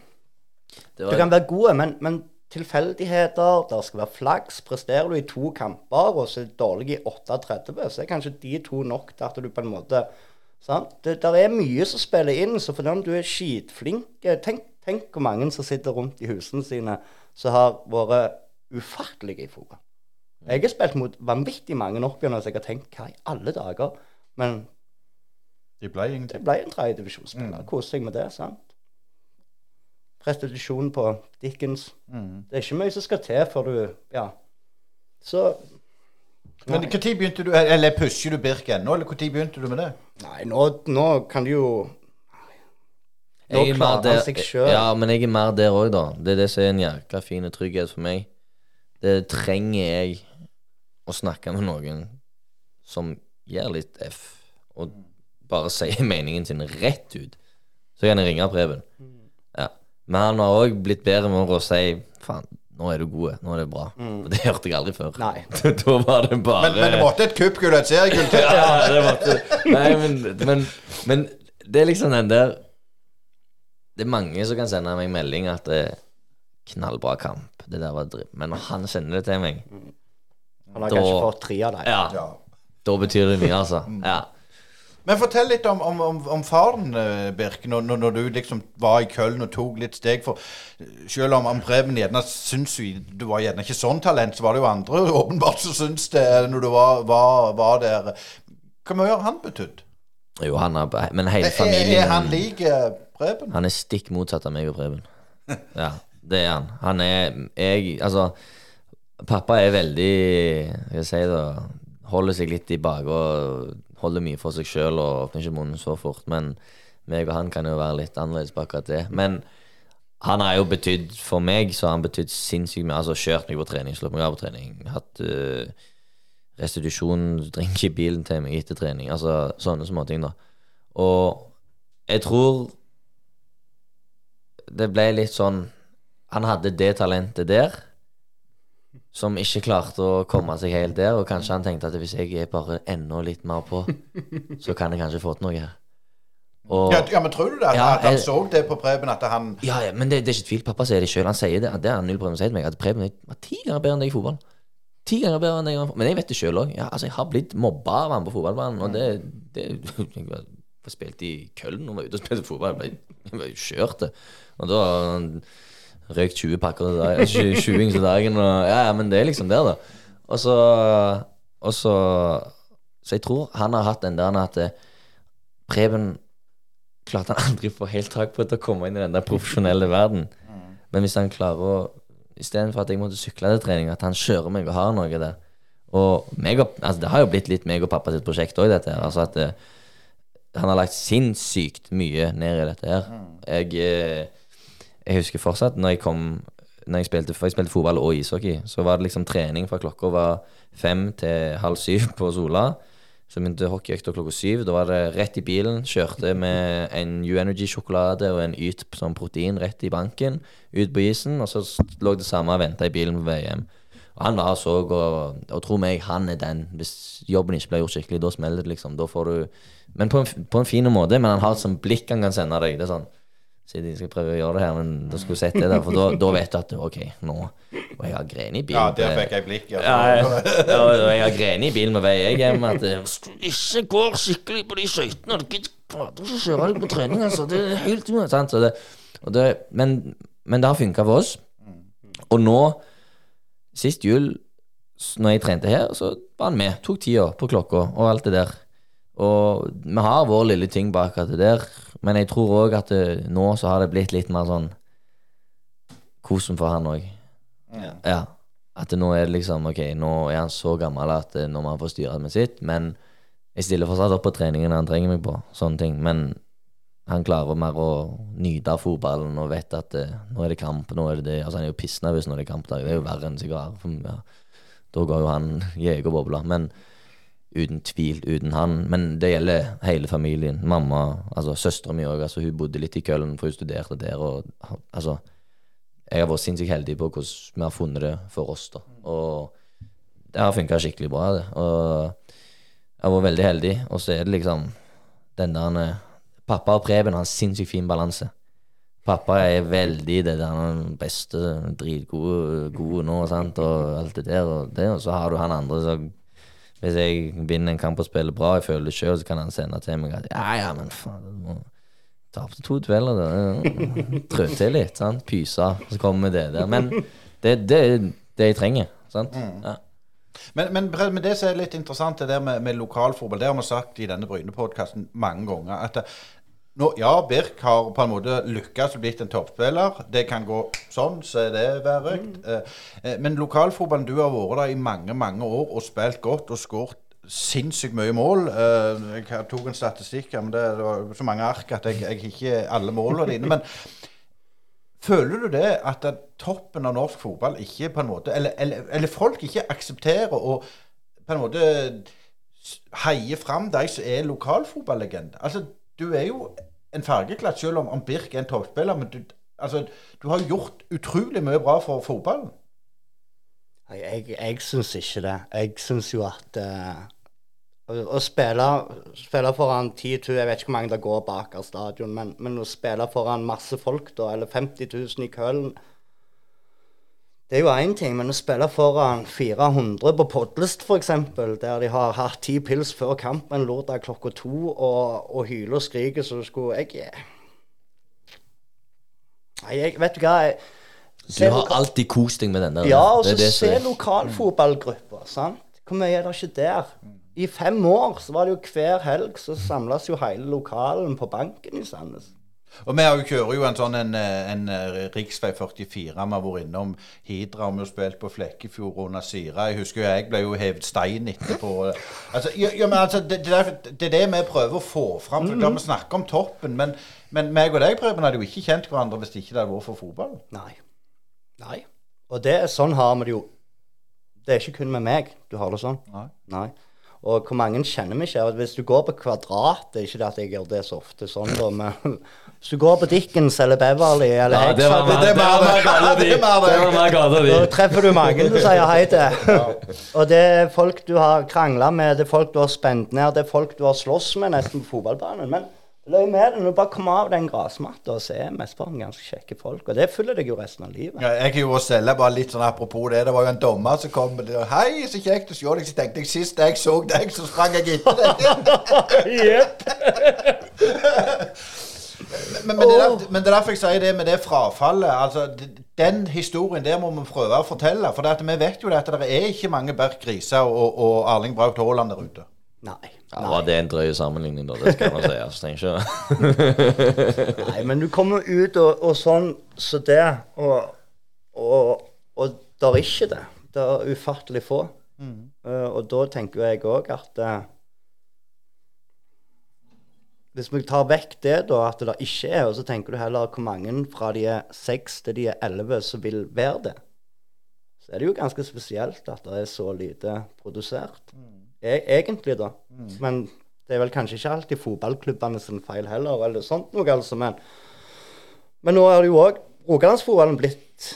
det Du kan være god, men, men tilfeldigheter, det skal være flaks. Presterer du i to kamper og så er du dårlig i 38, så er kanskje de to nok til at du på en måte sant? Det der er mye som spiller inn, så fordi om du er skitflink tenk, tenk hvor mange som sitter rundt i husene sine som har vært ufattelige i fotball. Jeg har spilt mot vanvittig mange opp igjennom, så jeg har tenkt hva i alle dager? Men det ble det ble en tredjedivisjonsspiller. Mm. Koste seg med det. sant? Restitusjon på Dickens. Mm. Det er ikke mye som skal til før du Ja. Så Men når begynte du Eller pusher du Birk ennå, eller når begynte du med det? Nei, nå, nå kan du jo Nå Jeg er klarer han der- seg sjøl. Ja, men jeg er mer der òg, da. Det er det som er en jækla fin trygghet for meg. Det trenger jeg å snakke med noen som gir litt F, og bare sier meningen sin rett ut. Så kan jeg ringe Preben. Ja. Men han har òg blitt bedre med å si faen, nå er du god, nå er det bra. Mm. det hørte jeg aldri før. Mm. Nei. da var det bare Men, men det måtte et kuppgull og et seriegull til. ja, det måtte Nei, men, men, men det er liksom den der Det er mange som kan sende meg melding at det er knallbra kamp. Det der var dritt. Men når han sender det til meg, Han har Da- kanskje fått tre av deg. ja, Ja. da betyr det mye, altså. Ja. Men fortell litt om, om, om, om faren, eh, Birk, når, når, du liksom var i Køln og tok litt steg. For eh, selv om om Preben gjerne syns du var gjerne ikke sånn talent, så var det jo andre åpenbart som syns det når du var, var, var der. Hvor mye har han betydd? Jo, han har Men hele Er, familien er han lik eh, Preben? Han er stikk motsatt av meg og Preben. Ja, det er han. Han er Jeg Altså, pappa er veldig Hva Skal jeg si da Holder seg litt i bak og holder mye for seg sjøl og åpner ikke munnen så fort. Men meg og han kan jo være litt annerledes på akkurat det. Men han har jo betydd For meg så har han betydd sinnssykt mye. Altså kjørt meg på trening, slått meg av på trening. Hatt uh, restitusjonsdrink i bilen til meg etter trening. Altså sånne småting, da. Og jeg tror det ble litt sånn Han hadde det talentet der, som ikke klarte å komme seg helt der. Og kanskje han tenkte at hvis jeg er bare enda litt mer på, så kan jeg kanskje få til noe her. Og, Ja, ja, men tror du det? At, Ja, at han jeg- så det på Preben, at han ja, ja, men det, det er ikke tvil. Pappa sier det sjøl. Han sier det. Det har null problem med å si til meg. At Preben er var ti ganger bedre enn deg i fotball. Ti ganger bedre enn deg i fotball. Men jeg vet det sjøl òg. Ja, altså, jeg har blitt mobba av han på fotballbanen. Og det, det Jeg var- var spilt i Køln og var ute og spilte fotball. Jeg ble, jeg ble kjørt. Og da har røykt 20 pakker til dagen, 20 20 til dagen. Og, ja, ja, men det er liksom der, da. Og så Og så Så jeg tror han har hatt den der at hatt Preben klarte han aldri å få helt tak på til å komme inn i den der profesjonelle verden. Men hvis han klarer å Istedenfor at jeg måtte sykle til trening, at han kjører meg og har noe der. Og meg og, altså Det har jo blitt litt meg og pappa sitt prosjekt òg, dette her. Altså at det, han har lagt sinnssykt mye ned i dette her. Jeg, eh, jeg husker fortsatt når jeg kom Når jeg spilte, for jeg spilte fotball og ishockey, så var det liksom trening fra klokka var fem til halv syv på Sola. Så begynte hockeyøkta klokka syv. Da var det rett i bilen. Kjørte med en U-Energy-sjokolade og en Yt som protein rett i banken. Ut på isen. Og så lå det samme og venta i bilen på hjem. Og han var så og, og tro meg, han er den. Hvis jobben ikke blir gjort skikkelig, da smeller det liksom. Da får du Men på en, på en fin måte. Men han har et sånt blikk han kan sende deg. Det er sånn Siden jeg skal prøve å gjøre det her, men da skulle du sett det der. For da, da vet du at OK, nå Og jeg har grenet i bilen. Ja, der fikk jeg blikk. ja, ja, ja, og jeg har grenet i bilen med vei jeg hjem at eh, hvis du ikke går skikkelig på de skøytene Du fader ikke kjøre deg på trening, altså. Det er helt uansett. Så det, det, men, men det har funka for oss. Og nå, sist jul, når jeg trente her, så var han med. Tok tida på klokka og alt det der. Og vi har vår lille ting bak at det der, men jeg tror òg at det, nå så har det blitt litt mer sånn kosen for han òg. Ja. At det nå er det liksom Ok, nå er han så gammel at eh, nå må han få styre med sitt, men jeg stiller fortsatt opp på treningen han trenger meg på sånne ting. Men han klarer mer å nyte av fotballen og vet at det, nå er det kamp. Nå er det det. Altså Han er jo pissnervøs når det er kampdag. Det er jo verre enn sigar. Ja, da går jo han jegerbobla. Men uten tvil, uten han. Men det gjelder hele familien. Mamma, altså søstera mi òg. Altså, hun bodde litt i Køllen, for hun studerte der. Og altså jeg har vært sinnssykt heldig på hvordan vi har funnet det for oss. da Og det har funka skikkelig bra. det Og jeg har vært veldig heldig. Og så er det liksom den der Pappa og Preben har en sinnssykt fin balanse. Pappa er veldig det der er den beste, dritgode gode nå, sant, og alt det der. Og, det, og så har du han andre som Hvis jeg vinner en kamp og spiller bra, jeg føler det sjøl, så kan han sende til meg at ja, ja, men faen Tapte to dueller, det trø til litt, sant. Pysa, så kommer det der. Men det, det er det jeg trenger, sant. Ja. Men, men, men det som er litt interessant, det der med, med lokalfotball, det har vi sagt i denne Bryne-podkasten mange ganger. at det, nå, Ja, Birk har på en måte lykkes og blitt en toppspiller. Det kan gå sånn, så er det verrøkt. Mm. eh, men lokalfotballen, du har vært der i mange, mange år og spilt godt og skåret sinnssykt mye mål. Eh, jeg tok en statistikk, men det, var så mange ark at jeg, jeg ikke alle målene dine. Men føler du det at toppen av norsk fotball ikke på en måte Eller, eller, eller folk ikke aksepterer og på en måte heie heier fram de som er lokalfotballegender? Altså, du er jo en fargeklatt selv om, om Birk er en toppspiller, men du, altså, du har gjort utrolig mye bra for fotballen. Jeg, jeg syns ikke det. Jeg syns jo at uh, å, å spille, spille foran 10 000 Jeg vet ikke hvor mange det går bak av stadion, men, men å spille foran masse folk, da, eller 50 000 i Køln Det er jo én ting, men å spille foran 400 på Podlest f.eks., der de har hatt ti pils før kampen lørdag klokka to og, og hyler og skriker så du skulle Jeg Nei, jeg vet du hva jeg, Du har alltid kost deg med den der. ja, og så se er- lokalfotballgrupper. sant? Hvor mye er det ikke der? I fem år så var det jo hver helg så samles jo hele lokalen på banken i Sandnes. Og vi jo kjører jo en sånn en, eh, en, eh, riksvei 44. Vi har vært innom Hidra, vi har spilt på Flekkefjord og Sira. Jeg husker jo jeg ble jo hevet stein etterpå. Altså, ja, ja, men altså, det, det, er, det er det vi prøver å få fram. For Vi snakker om toppen, men, men meg og deg Preben, hadde jo ikke kjent hverandre hvis ikke det hadde vært for fotballen. Nei. Nei. Og det, er sånn har vi det jo. Det er ikke kun med meg du har det sånn. Nei. Nei. Og hvor mange kjenner vi ikke. og Hvis du går på Kvadrat Det er ikke det at jeg gjør det så ofte sånn, da, men hvis du går på Dickens eller Beverly eller Ja, det var mer- er. Det var Da treffer du mange du sier hei til. Og det er folk du har krangla med, det er folk du har spent ned, det er folk du har slåss med nesten på fotballbanen. Men løy med det. Når du bare kommer av den gressmatta og ser mesteparten ganske kjekke folk. Og det følger deg jo resten av livet. Ja, jeg gjorde selv bare litt sånn apropos det. Det var jo en dommer som kom og sa 'Hei, så kjekt å se deg.' Så tenkte jeg sist jeg så deg, så sprang jeg etter deg. Jepp. Men, men, det er, der- men det er derfor jeg sier det med det frafallet. Altså, Den historien der må vi prøve å fortelle. For det at vi vet jo det at det er ikke mange Berk Grise og, og Erling Braut Haaland der ute. Nei. Ja, det er en drøy sammenligning, da? Det skal man si. Altså, tenker ikke Nei, men du kommer ut og, og sånn så det, og, og, og der er ikke det. Det er ufattelig få. Eh, og da tenker jeg òg at eh, Hvis vi tar vekk det, da, at det ikke er, og så tenker du heller hvor mange fra de er seks til de er elleve som vil være det, så er det jo ganske spesielt at det er så lite produsert. E egentlig, da. Men det er vel kanskje ikke alltid fotballklubbene sin feil heller, eller sånt noe, altså. Men, men nå er det jo òg Rogalandsfotballen blitt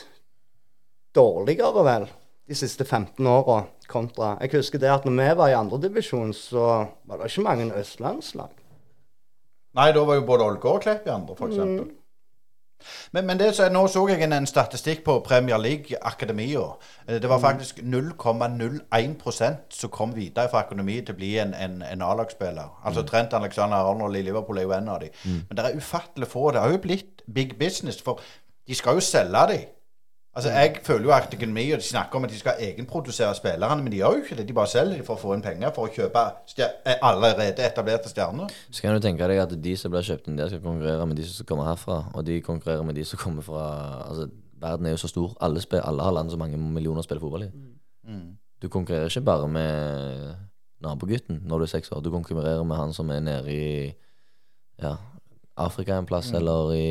dårligere, vel, de siste 15 åra kontra Jeg husker det at når vi var i andredivisjon, så var det ikke mange østlandslag. Nei, da var jo både Ålgård og Klepp i andre, f.eks. Mm. Men, men det, så, nå så jeg en, en statistikk på Premier League-akademia. Eh, Det Mm. var faktisk 0,01% som kom videre fra økonomi til å bli en, en, en A-lagsspiller. Mm. Altså Trent Alexander Arnold i Liverpool er jo en av dem. Men det er ufattelig få. Det har jo blitt big business, for de skal jo selge dem. Altså, Jeg føler jo at akademi og de snakker om at de skal egenprodusere spillerne, men de gjør jo ikke det. De bare selger for å få inn penger for å kjøpe stjer allerede etablerte stjerner. Så kan du tenke deg at de som blir kjøpt inn der, skal konkurrere med de som kommer herfra. Og de konkurrerer med de som kommer fra Altså, verden er jo så stor. Alle, spiller, alle har land så mange millioner spiller fotball i. Du konkurrerer ikke bare med nabogutten når du er seks år. Du konkurrerer med han som er nede i ja, Afrika en plass, eller i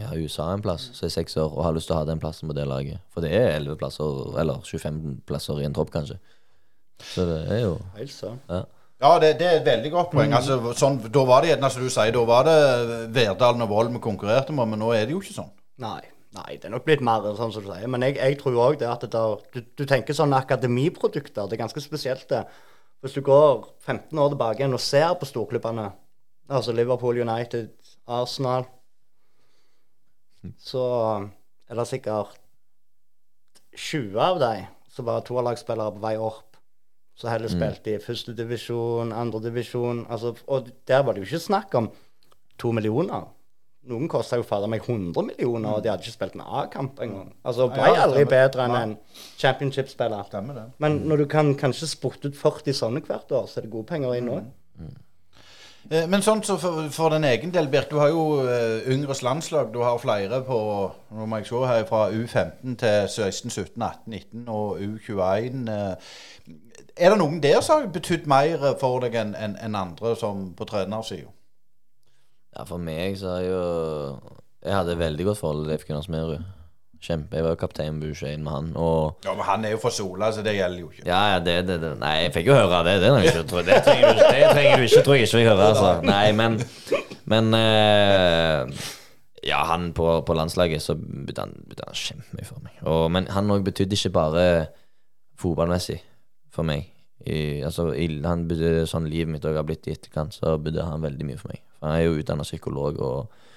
ja, USA en plass, som er seks år og har lyst til å ha den plassen på det laget. For det er 11 plasser, eller 25 plasser i en tropp, kanskje. Så det er jo Helt sant. ja. Ja, det, det er et veldig godt poeng. Altså, sånn, da var det gjerne, som du sier, da var det Verdalen og Vold vi konkurrerte med, men nå er det jo ikke sånn. Nei. Nei, det er nok blitt mer sånn som du sier. Men jeg, jeg tror òg det at det der, du, du tenker sånn akademiprodukter. Det er ganske spesielt, det. Hvis du går 15 år tilbake igjen og ser på storklubbene, altså Liverpool United, Arsenal så er det sikkert 20 av dem som var toerlagsspillere på vei opp. Så heller spilte i førstedivisjon, andredivisjon altså, Og der var det jo ikke snakk om to millioner. Noen kosta jo fader meg 100 millioner, og de hadde ikke spilt en A-kamp engang. Altså, ble Ja, aldri bedre enn en championship-spiller. Men når du kan kanskje spotte ut 40 sånne hvert år, så er det gode penger inn òg. Eh, Men sånn så for, for den egen del, Birk, du har jo uh, yngres landslag. Du har flere på nå må jeg se her, fra U15 til 16, 17, 18, 19 og U21. Uh, Er det noen der som har betydd mer for deg enn en, en andre som på trenersida? Ja, for meg så har jo Jeg hadde veldig godt forhold til Leif Gunnar Smerud. Kjempe. Jeg var jo kaptein U21 med han, og Ja, men han er jo fra Sola, så det gjelder jo ikke. Ja, ja, det, det, det Nei, jeg fikk jo høre det. Det, er ikke, det, trenger, du, det trenger du ikke, tror jeg ikke fikk høre. Altså. Nei, men Men uh, Ja, han på, på landslaget så betydde han, han kjempemye for meg. Og, men han òg betydde ikke bare fotballmessig for meg. I, altså, i, han betydde sånn livet mitt òg har blitt i etterkant, så betydde han veldig mye for meg. For han er jo utdanna psykolog, og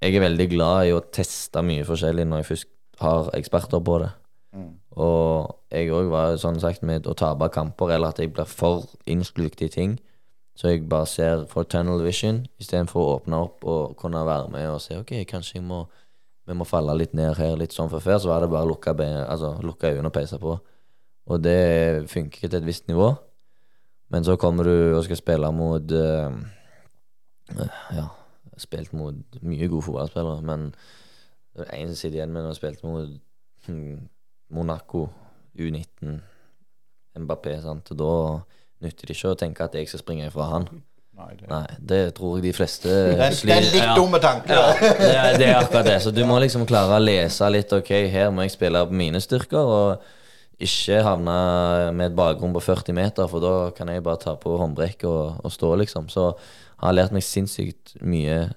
jeg er veldig glad i å teste mye forskjellig når jeg først har eksperter på det. Og jeg òg var sånn sagt med å tape kamper, eller at jeg blir for innslukt i ting. Så jeg bare ser for tunnel vision istedenfor å åpne opp og kunne være med og se OK, kanskje jeg må, vi må falle litt ned her, litt sånn for før. Så var det bare å lukke, altså, lukke øynene og peise på. Og det funker til et visst nivå. Men så kommer du og skal spille mot uh, Ja, spilt mot mye gode fotballspillere, men det er en som sitter igjen med når jeg spilte mot hmm, Monaco, U19, Mbappé, sant. Og da nytter det ikke å tenke at jeg skal springe ifra han. Nei, det, Nei, det tror jeg de fleste det, er, det er en litt Ja. dumme tanke. Ja, det er, det er akkurat det. Så du må liksom klare å lese litt. Ok, her må jeg spille på mine styrker, og ikke havne med et bakrom på 40 meter, for da kan jeg bare ta på håndbrekk og, og stå, liksom. Så har lært meg sinnssykt mye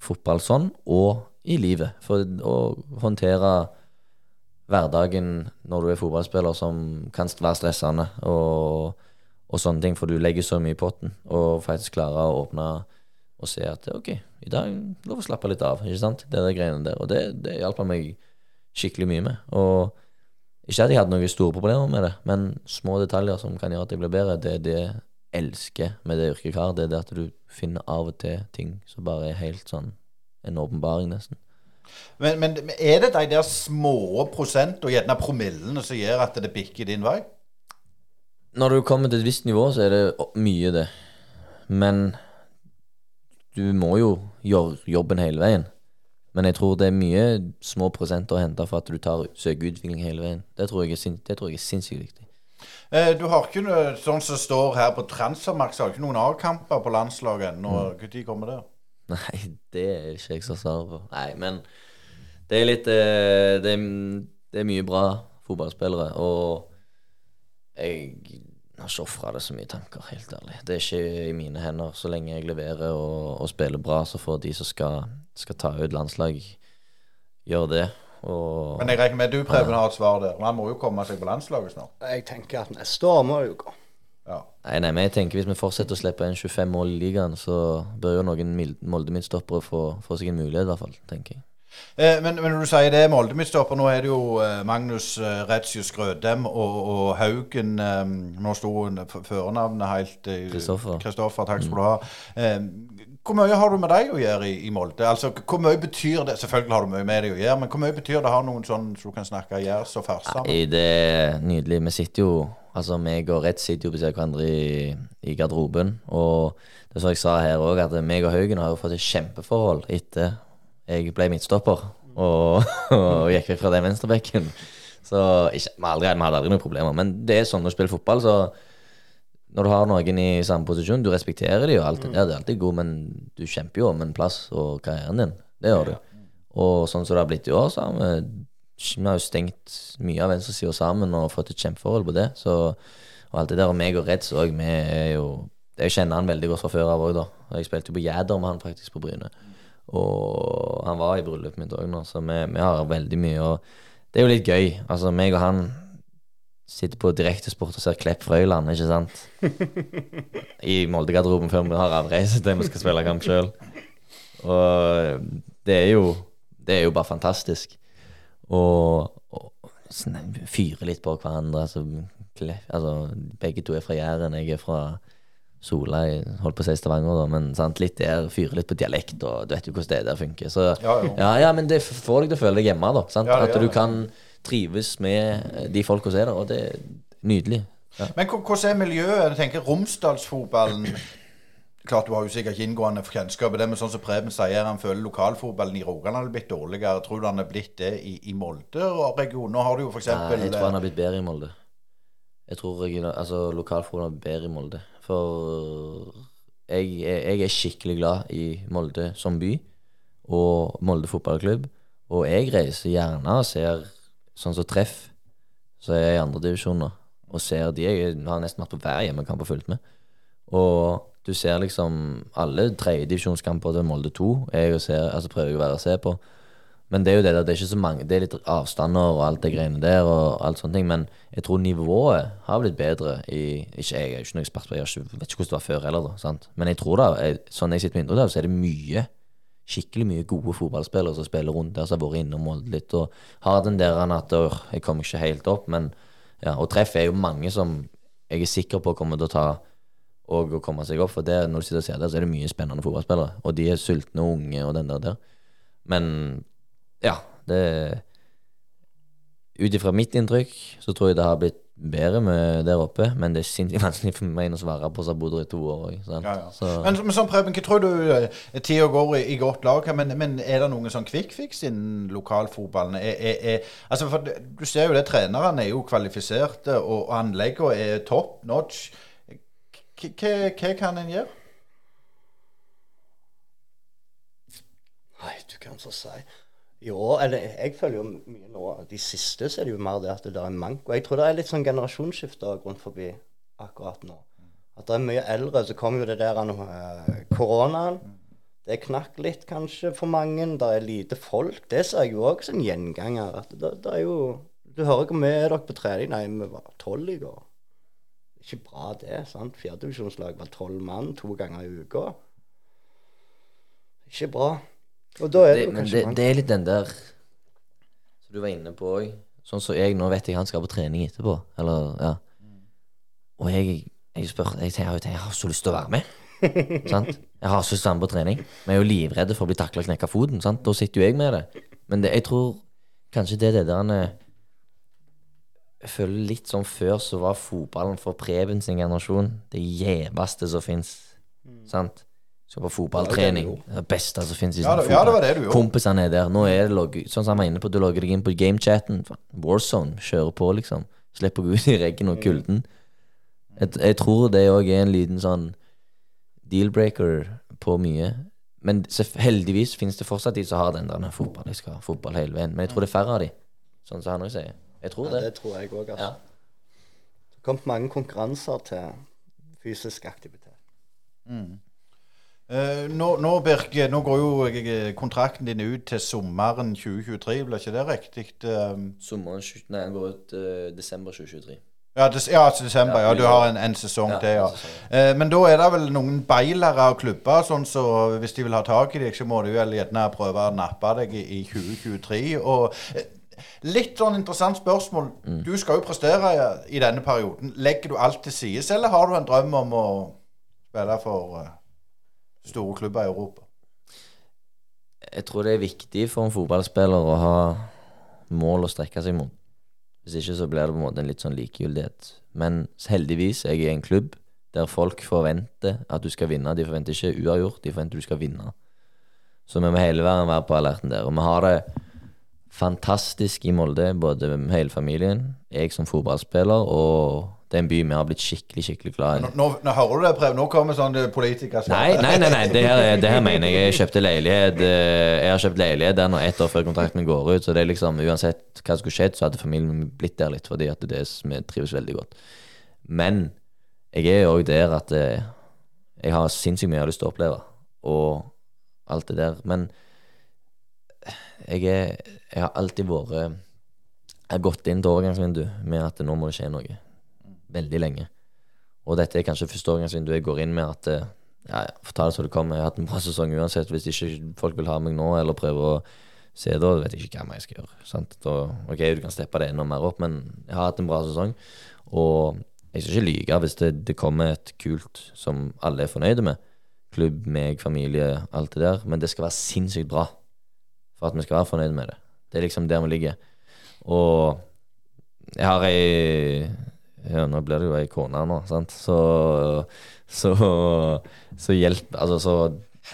fotball sånn, og i livet. For å håndtere hverdagen når du er fotballspiller, som kan være stressende, og, og sånne ting, for du legger så mye i potten, og faktisk klarer å åpne og se at ok, i dag lov å slappe litt av, ikke sant? Det er greiene der. Og det, det hjalp meg skikkelig mye med. Og ikke at jeg hadde noen store problemer med det, men små detaljer som kan gjøre at jeg blir bedre, det er det elsker med det yrket jeg har. Det er det at du finner av og til ting som bare er helt sånn en åpenbaring, nesten. Men, men er det de der små prosent og gjerne promillene som gjør at det bikker din vei? Når du kommer til et visst nivå, så er det mye det. Men du må jo gjøre jobben hele veien. Men jeg tror det er mye små prosenter å hente for at du tar søker utvikling hele veien. Det tror jeg er, sin, det tror jeg er sinnssykt viktig. Eh, du har ikke noe sånn som står her på Transfermark, så har ikke noen A-kamper på landslaget ennå. Når kommer det? Nei, det er ikke jeg som svarer på. Nei, men det er litt eh, Det er, det er mye bra fotballspillere, og jeg har ikke ofra det så mye tanker, helt ærlig. Det er ikke i mine hender. Så lenge jeg leverer og, og spiller bra, så får de som skal, skal ta ut landslag, gjøre det. Og Men jeg regner med du, Preben, har et svar der. Han må jo komme seg på landslaget snart. Jeg tenker at neste år må det jo gå. Ja. Nei, nei, men jeg tenker Hvis vi fortsetter å slippe inn 25 mål i ligaen, så bør jo noen Molde-midtstoppere få, få seg en mulighet, i hvert fall, tenker jeg. Eh, men, men når du sier det, Molde-midtstopper, nå er det jo eh, Magnus eh, Redzius Grødem og, og Haugen eh, Nå sto førernavnet helt eh, Kristoffer. Kristoffer, takk skal du ha. Hvor mye har du med deg å gjøre i, i Molde? Altså, Hvor mye betyr det Selvfølgelig har du mye med deg å gjøre, men hvor mye betyr det å ha noen sånn så du kan snakke jærs og fars sammen? Det er nydelig. Vi sitter jo Altså, meg og Rett sitter jo og hverandre i, i garderoben. Og det er som jeg sa her òg, at meg og Haugen har jo fått et kjempeforhold etter jeg ble midtstopper og, og gikk vekk fra den venstrebekken. Så ikke, vi, aldri, vi hadde aldri noen problemer. Men det er sånn når du spiller fotball, så når du har noen i samme posisjon, du respekterer dem og alt Det er alltid god, men du kjemper jo om en plass og karrieren din. Det gjør du. Og sånn som det har blitt i år, så har vi vi har jo stengt mye av venstresida sammen og fått et kjempeforhold på det. Så, og alt det der, og meg og Reds òg, vi er jo Jeg kjenner han veldig godt fra før av òg, da. Jeg spilte jo på Jæder med han faktisk på Bryne. Og han var i bryllupet mitt òg nå, så vi, vi har veldig mye. Og det er jo litt gøy. Altså, meg og han sitter på direktesport og ser Klepp Frøyland, ikke sant? I Molde-garderoben før vi har avreise til vi skal spille kamp sjøl. Og det er jo Det er jo bare fantastisk. Og, og sånn, fyre litt på hverandre. Altså, altså, begge to er fra Jæren, jeg er fra Sola. Jeg holdt på å si Stavanger, da, men sant, litt der, fyre litt på dialekt, og du vet jo hvordan det der funker. Så Ja, ja, ja, men det får deg til å føle deg hjemme, da. Sant? At du kan trives med de folka som er der, og det er nydelig. Ja. Men hvordan er miljøet? Jeg tenker Romsdalsfotballen Klart du har jo sikkert ikke inngående kjennskap til det, men sånn som Preben sier, han føler lokalfotballen i Rogaland har blitt dårligere. Tror du han er blitt det i, i Molde og regionen? Nå har du jo for Nei, jeg tror han har blitt bedre i Molde. Jeg tror altså, lokalfotballen er bedre i Molde. For jeg, jeg er skikkelig glad i Molde som by, og Molde fotballklubb. Og jeg reiser gjerne og ser sånn som Treff, så er jeg i andredivisjoner, og ser de. Jeg har nesten vært på hver hjemmekamp og fulgt med. Og du ser liksom alle tredjedivisjonskamper til Molde 2. Jeg ser, altså prøver jeg å være og se på. Men det er jo det der, det er ikke så mange Det er litt avstander og alt det greiene der og alt sånne ting. Men jeg tror nivået har blitt bedre i Ikke jeg, jeg er ikke noen ekspert på jeg vet ikke hvordan det var før heller, da. Sant? Men jeg tror da, jeg, sånn jeg sitter med inntrykk av, så er det mye skikkelig mye gode fotballspillere som spiller rundt der, som har vært innom Molde litt, og har den der at «Åh, jeg kommer ikke helt opp, men ja, og treff er jo mange som jeg er sikker på kommer til å ta og å komme seg opp, for det, når du sitter og ser det, så er det mye spennende fotballspillere, og de er sultne og unge og den der der. Men ja, det Ut ifra mitt inntrykk så tror jeg det har blitt bedre med der oppe, men det er sinnssykt vanskelig for meg å svare på bodd i to år òg. Ja, ja. Så Men, men sånn Preben, hva tror du eh, tida går i, i godt lag? Men, men er det noen sånn kvikkfiks innen lokalfotballen? Er, er, er, altså for Du ser jo det, trenerne er jo kvalifiserte, og, og anleggene er top notch. Hva kan en gjøre? Nei, du kan så si. Jo, eller jeg føler jo mye nå De siste så er det jo mer det at det der er manko. Jeg tror det er litt sånn generasjonsskifte rundt forbi akkurat nå. At det er mye eldre. Så kom jo det der uh, koronaen. Det knakk litt kanskje for mange. Det er lite folk. Det ser jeg jo òg som en gjenganger. At det, det er jo Du hører hvor mye er dere på trening? Nei, vi var tolv i går. Ikke bra, det. sant? Fjerdedivisjonslag var tolv mann to ganger i uka. Ikke bra. Og da er det, det, jo kanskje det, det er litt den der som du var inne på òg. Sånn som jeg nå vet jeg han skal på trening etterpå. Eller, ja. Og jeg, jeg spør Jeg, jeg, jeg har så lyst til å være med. sant? Jeg har så lyst til å være med på trening. Men jeg er jo livredd for å bli takla og knekke foten. Sant? Da sitter jo jeg med det. Men det, jeg tror kanskje det er det der han er- Jeg føler litt som før så var fotballen for Preben sin generasjon det gjeveste som fins. Sant? Skal på fotballtrening. Det beste som finnes i Ja, sånn det- ja, det var det du gjorde. Kompisene er der. Nå er det logg, sånn som han var inne på, du logger deg inn på gamechatten. Warzone. Kjører på, liksom. Slipper å gå ut i regn og kulden. Jeg, jeg tror det òg er en liten sånn deal-breaker på mye. Men så heldigvis finnes det fortsatt de som har den der fotball. Jeg skal ha fotball hele veien. Men jeg tror det er færre av de. Sånn som han òg sier. Jeg tror Ja, det. det tror jeg òg, altså. Ja. Det har kommet mange konkurranser til fysisk aktivitet. Eh, nå, nå, Birke, nå går jo eh, kontrakten din ut til sommeren 2023, blir ikke det riktig? Um, Sommeren Nei, den går ut uh, desember 2023. ja, des, ja, desember. Ja, Ja, du har en, en sesong Ja, til, ja. Eh, men da er det vel noen beilere og klubber, sånn så hvis de vil ha tak i deg, så må du vel gjerne prøve å nappe deg i, i 2023. Og eh, litt sånn interessant spørsmål. Mm. Du skal jo prestere i, i denne perioden. Legger du alt til side, eller har du en drøm om å spille for eh, store klubber i Europa? Jeg tror det er viktig for en fotballspiller å ha mål å strekke seg mot. Hvis ikke så blir det på en måte en litt sånn likegyldighet. Men heldigvis er jeg i en klubb der folk forventer at du skal vinne. De forventer ikke uavgjort, de forventer du skal vinne. Så vi må hele veien være på alerten der. Og vi har det fantastisk i Molde, både hele familien, jeg som fotballspiller, og det er en by vi har blitt skikkelig, skikkelig glad i. Nå, nå, hører du det, Preben. Nå kommer sånn politiker Nei, nei, nei, nei. Det, her, er- det her mener jeg. Jeg kjøpte leilighet eh, Jeg har kjøpt leilighet der nå ett år før kontrakten min går ut. Så det er liksom uansett hva som skulle skjedd, så hadde familien min blitt der litt, fordi at det vi trives veldig godt. Men jeg er òg der at eh, jeg har sinnssykt mye jeg har lyst til å oppleve, og alt det der. Men jeg er Jeg har alltid vært Jeg har gått inn til overgangsvinduet med at nå må det skje noe. Veldig lenge. Og dette er kanskje første overgangsvindu jeg går inn med at eh, ja, ja, ta det som det kommer. Jeg har hatt en bra sesong uansett. Hvis ikke folk vil ha meg nå, eller prøve å se da, vet jeg ikke hva jeg skal gjøre. Sant? Da, ok, du kan steppe det enda mer opp, men jeg har hatt en bra sesong. Og jeg skal ikke lyge hvis det, det kommer et kult som alle er fornøyde med. Klubb, meg, familie, alt det der. Men det skal være sinnssykt bra for at vi skal være fornøyde med det. Det er liksom der vi ligger. Og jeg har ei ja, Nå blir det jo ei kone nå, sant. Så Så, så hjelp Altså, så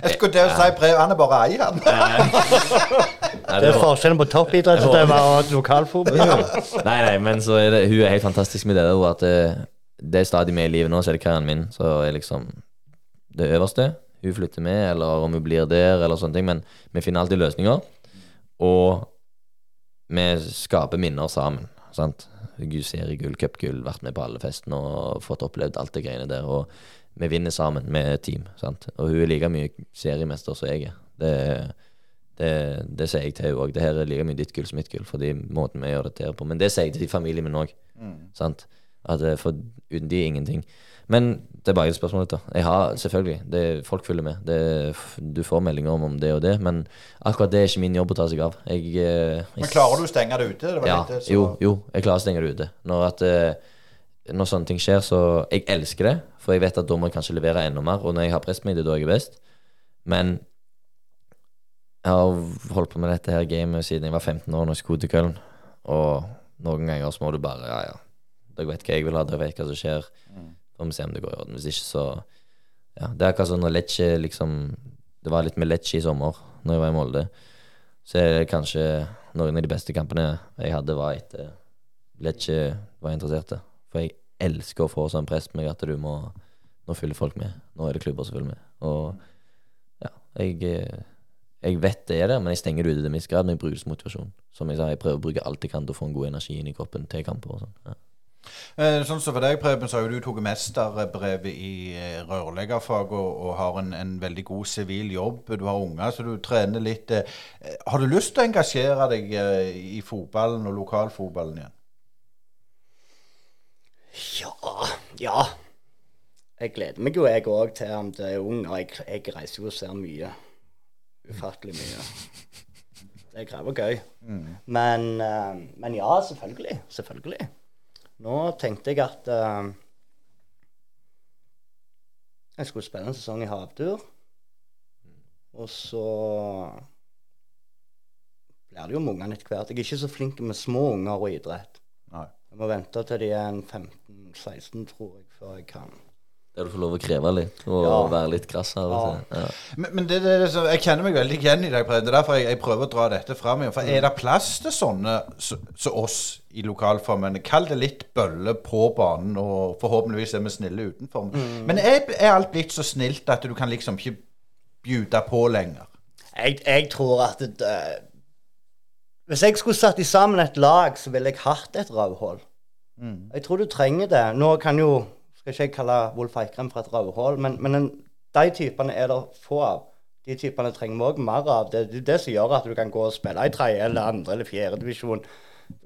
Jeg skulle til å si brev, han er bare ei, han. Nei, Det er forskjellen på toppidrettsutøver og lokalfotball. Nei, nei, men så er det, hun er helt fantastisk med det der, at det, det er stadig med i livet nå, så er det karrieren min. Så er liksom det øverste. Hun flytter med, eller om hun blir der, eller sånne ting. Men vi finner alltid løsninger. Og vi skaper minner sammen. Sant? Seriegull, cupgull, vært med på alle festene og fått opplevd alt det greiene der. Og vi vinner sammen med team. Sant? Og hun er like mye seriemester som jeg er. Det, det, det sier jeg til henne òg. Det her er like mye ditt gull som mitt gull, fordi måten vi gjør det til på. Men det sier jeg til familien min òg. Sant? At eh, For uten de er ingenting. Men tilbake et spørsmål. da Jeg har selvfølgelig det, Folk følger med. Det, du får meldinger om, om det og det, men akkurat det er ikke min jobb å ta seg av. Jeg, eh, jeg Men klarer du å stenge det ute? Det var ja, litt det jo, jo, jeg klarer å stenge det ute. Når, at, eh, når sånne ting skjer, så Jeg elsker det, for jeg vet at da må jeg kanskje levere enda mer. Og når jeg har press meg, det er da jeg er best. Men jeg har holdt på med dette her gamet siden jeg var 15 år, når jeg skulle til Köln. Og noen ganger så må du bare Ja, ja. Dere vet hva jeg vil ha, dere vet hva som skjer. Så må vi se om det går i orden. Hvis ikke, så Ja. Det er akkurat sånn når Lecce liksom Det var litt med Lecce i sommer, når jeg var i Molde. Så er det kanskje noen av de beste kampene jeg hadde, var etter Lecce var interesserte. For jeg elsker å få sånn press på meg at du må Nå følger folk med. Nå er det klubber som følger med. Og ja, jeg eh, jeg vet det er der, men jeg stenger det ute til en viss grad. Men jeg bruker det som motivasjon. Som jeg sa, jeg prøver å bruke alt jeg kan til å få en god energi inn i kroppen til kamper og sånn. Ja. Eh, Sånn som for deg, Preben, så har jo du tatt mesterbrevet i eh, rørleggerfag og, og har en, en veldig god sivil jobb. Du har unger, så du trener litt. eh. Har du lyst til å engasjere deg i fotballen og lokalfotballen igjen? Ja, ja. Jeg gleder meg jo, jeg òg, til om det er unger. Jeg, jeg reiser jo og ser mye. Ufattelig mye. Det er greit og gøy. Men, eh, men ja, selvfølgelig. Selvfølgelig. Nå tenkte jeg at eh, jeg skulle spille en sesong i havtur. Og så blir det jo med ungene etter hvert. Jeg er ikke så flink med små unger og idrett. Nei. Jeg må vente til de er en 15-16, tror jeg, før jeg kan. Der du får lov å kreve litt og Ja. være litt krass av og til. Ja. Men, men det, det, det, så- jeg kjenner meg veldig igjen i deg, Preben. Det er derfor jeg, jeg prøver å dra dette fram igjen. For er det plass til sånne som oss i lokalformen? Kall det litt bølle på banen, og forhåpentligvis er vi snille utenfor. Men er, er alt blitt så snilt at du kan liksom ikke bjude på lenger? Jeg, jeg tror at det, eh, Hvis jeg skulle satt i sammen et lag, så ville jeg hatt et rødhål. Jeg tror du trenger det. Nå kan jo Skal ikke jeg kalle Wolf Eikrem for et rødhål, men, men en, de typene er det få av. De typene trenger vi òg mer av. Det er det som gjør at du kan gå og spille i tredje eller andre eller fjerde divisjon.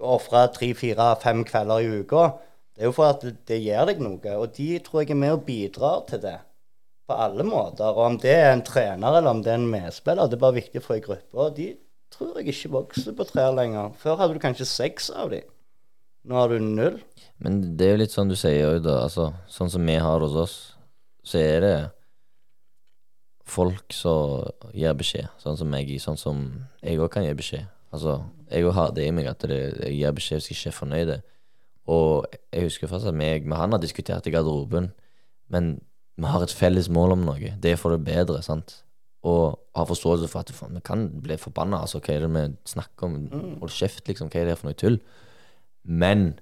Ofre tre, fire, fem kvelder i uka. Det er jo for at det, gir deg noe. Og de tror jeg er med og bidrar til det på alle måter. Og om det er en trener eller om det er en medspiller, det er bare viktig for ei gruppe. Og de tror jeg ikke vokser på trær lenger. Før hadde du kanskje seks av dem. Nå har du null. Men det er jo litt sånn du sier òg, da. Altså, sånn som vi har hos oss, så er det folk som gir beskjed. Sånn som meg, sånn som jeg òg kan gi beskjed. Altså, jeg òg har det i meg at det, jeg gir beskjed hvis jeg ikke er fornøyd. Og jeg husker først at meg med han har diskutert i garderoben, men vi har et felles mål om noe. Det er for det bedre, sant. Og har forståelse for at vi kan bli forbanna. Altså, hva er det vi snakker om? Hold kjeft, liksom. Hva er det for noe tull? Men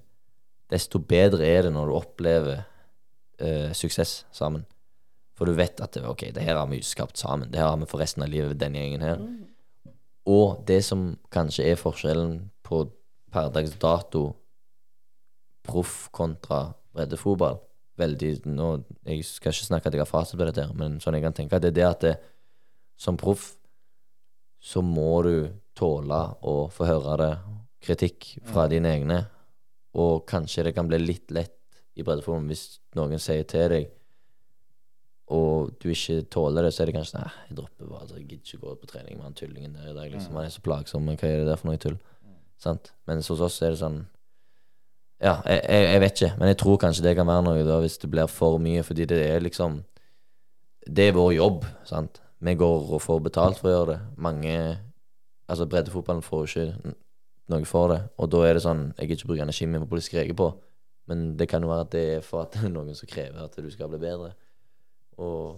desto bedre er det når du opplever uh, suksess sammen. For du vet at det, ok, det her har vi skapt sammen. Det her har vi for resten av livet, denne gjengen her. Og det som kanskje er forskjellen på per dags dato proff kontra breddefotball veldig, nå, Jeg skal ikke snakke at jeg har fasit på dette, her, men sånn jeg kan tenke, det er det at det, som proff så må du tåle å få høre det, kritikk fra dine egne. Og kanskje det kan bli litt lett i breddefotballen hvis noen sier til deg og du ikke tåler det, så er det kanskje Nei, jeg dropper bare. Altså, jeg gidder ikke gå på trening med han tullingen der i dag. Liksom. Han er så plagsom. Hva er det der for noe tull? Sant? Mens hos oss er det sånn Ja, jeg, jeg, jeg vet ikke, men jeg tror kanskje det kan være noe da hvis det blir for mye, fordi det er liksom Det er vår jobb, sant. Vi går og får betalt for å gjøre det. Mange Altså, breddefotballen får jo ikke noe for det, og da er det sånn Jeg gidder ikke bruke energien min på å bli skreket på, men det kan jo være at det er for at det er noen som krever at du skal bli bedre. Og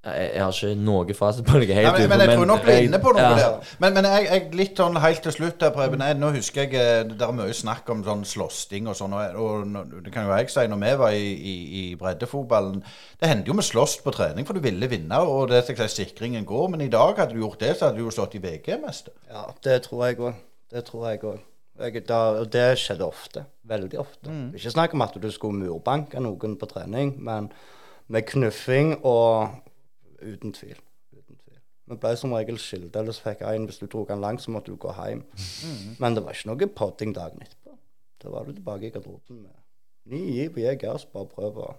jeg, jeg har ikke noe fasit på det. Helt Nei, helt men, men jeg tror nok du er inne på noe ja. der. Men, men jeg, jeg, litt sånn helt til slutt der, Preben. Nå husker jeg eh, Det er mye snakk om sånn slåssing og sånn. Og, og det kan jo jeg si, når vi var i, i, i breddefotballen Det hendte jo vi sloss på trening, for du ville vinne, og det skal jeg si, sikringen går. Men i dag hadde du gjort det, så hadde du jo stått i VG mest. Ja, det tror jeg òg. Det tror jeg òg. Og det skjedde ofte. Veldig ofte. Ikke snakk om at du skulle murbanke noen på trening, men med knuffing og Uten tvil. Uten tvil. Vi ble som regel skilt, eller så fikk jeg en hvis du tok den langt, så måtte du gå hjem. Men det var ikke noe podding dagen etterpå. Da var du tilbake i garderoben med ny giv og jeger, så bare prøv å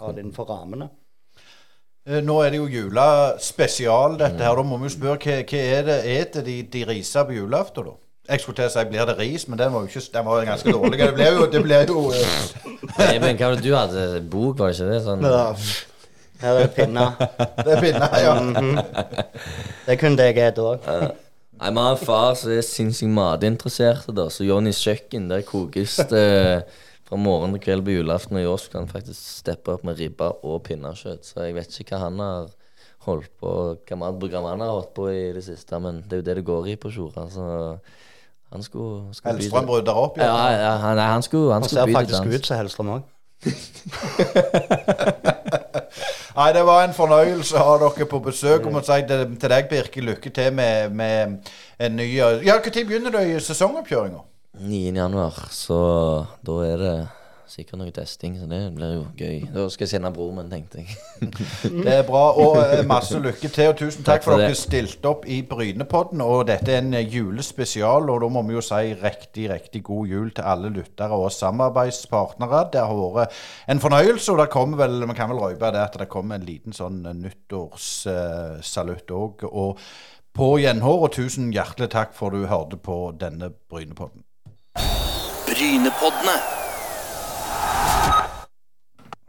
ha det innenfor rammene. Eh, Nå er det jo julespesial, dette her. Da må vi spørre hva, hva er det eter de, de riser på julaften, da? Jeg skulle til å si blir det ris, men den var jo ikke, den var ganske dårlig. Det ble jo, det ble jo eh, Nei, men hva var det du hadde? Bok, var det ikke det? Sånn, Ja. Her er pinna. Det er pinna, ja. Det kunne jeg spist òg. Nei, Vi har en far som er sinnssykt matinteressert. Så Johnnys kjøkken, der kokes det fra morgen til kveld på julaften. Og i år skal han faktisk steppe opp med ribbe og pinnekjøtt. Så jeg vet ikke hva han har holdt på hva matprogram han har holdt på i det siste. Men det er jo det det går i på Tjora. Så han skulle, skulle Hellstrøm rydder opp, Ja, ja, han, nei, han skulle, han Han skulle ser Han ser faktisk ut som Hellstrøm òg. Nei, det var en fornøyelse å ha dere på besøk. Og må si til, til deg, Birke, lykke til med, med en ny Ja, når begynner du i sesongoppkjøringa? 9. januar, så da er det sikkert noe testing, så det blir jo gøy. Da skal jeg sende broren min, tenkte jeg. Det er bra. Og eh, masse lykke til. Og tusen takk, Takk for, for at dere stilte opp i Brynepodden. Og dette er en eh, julespesial, og da må vi jo si riktig, riktig god jul til alle lyttere og samarbeidspartnere. Det har vært en fornøyelse, og det kommer vel, vi kan vel røpe det at det kommer en liten sånn eh, nyttårssalutt òg. Og på gjenhår, og tusen hjertelig takk for du hørte på denne Brynepodden. Brynepoddene.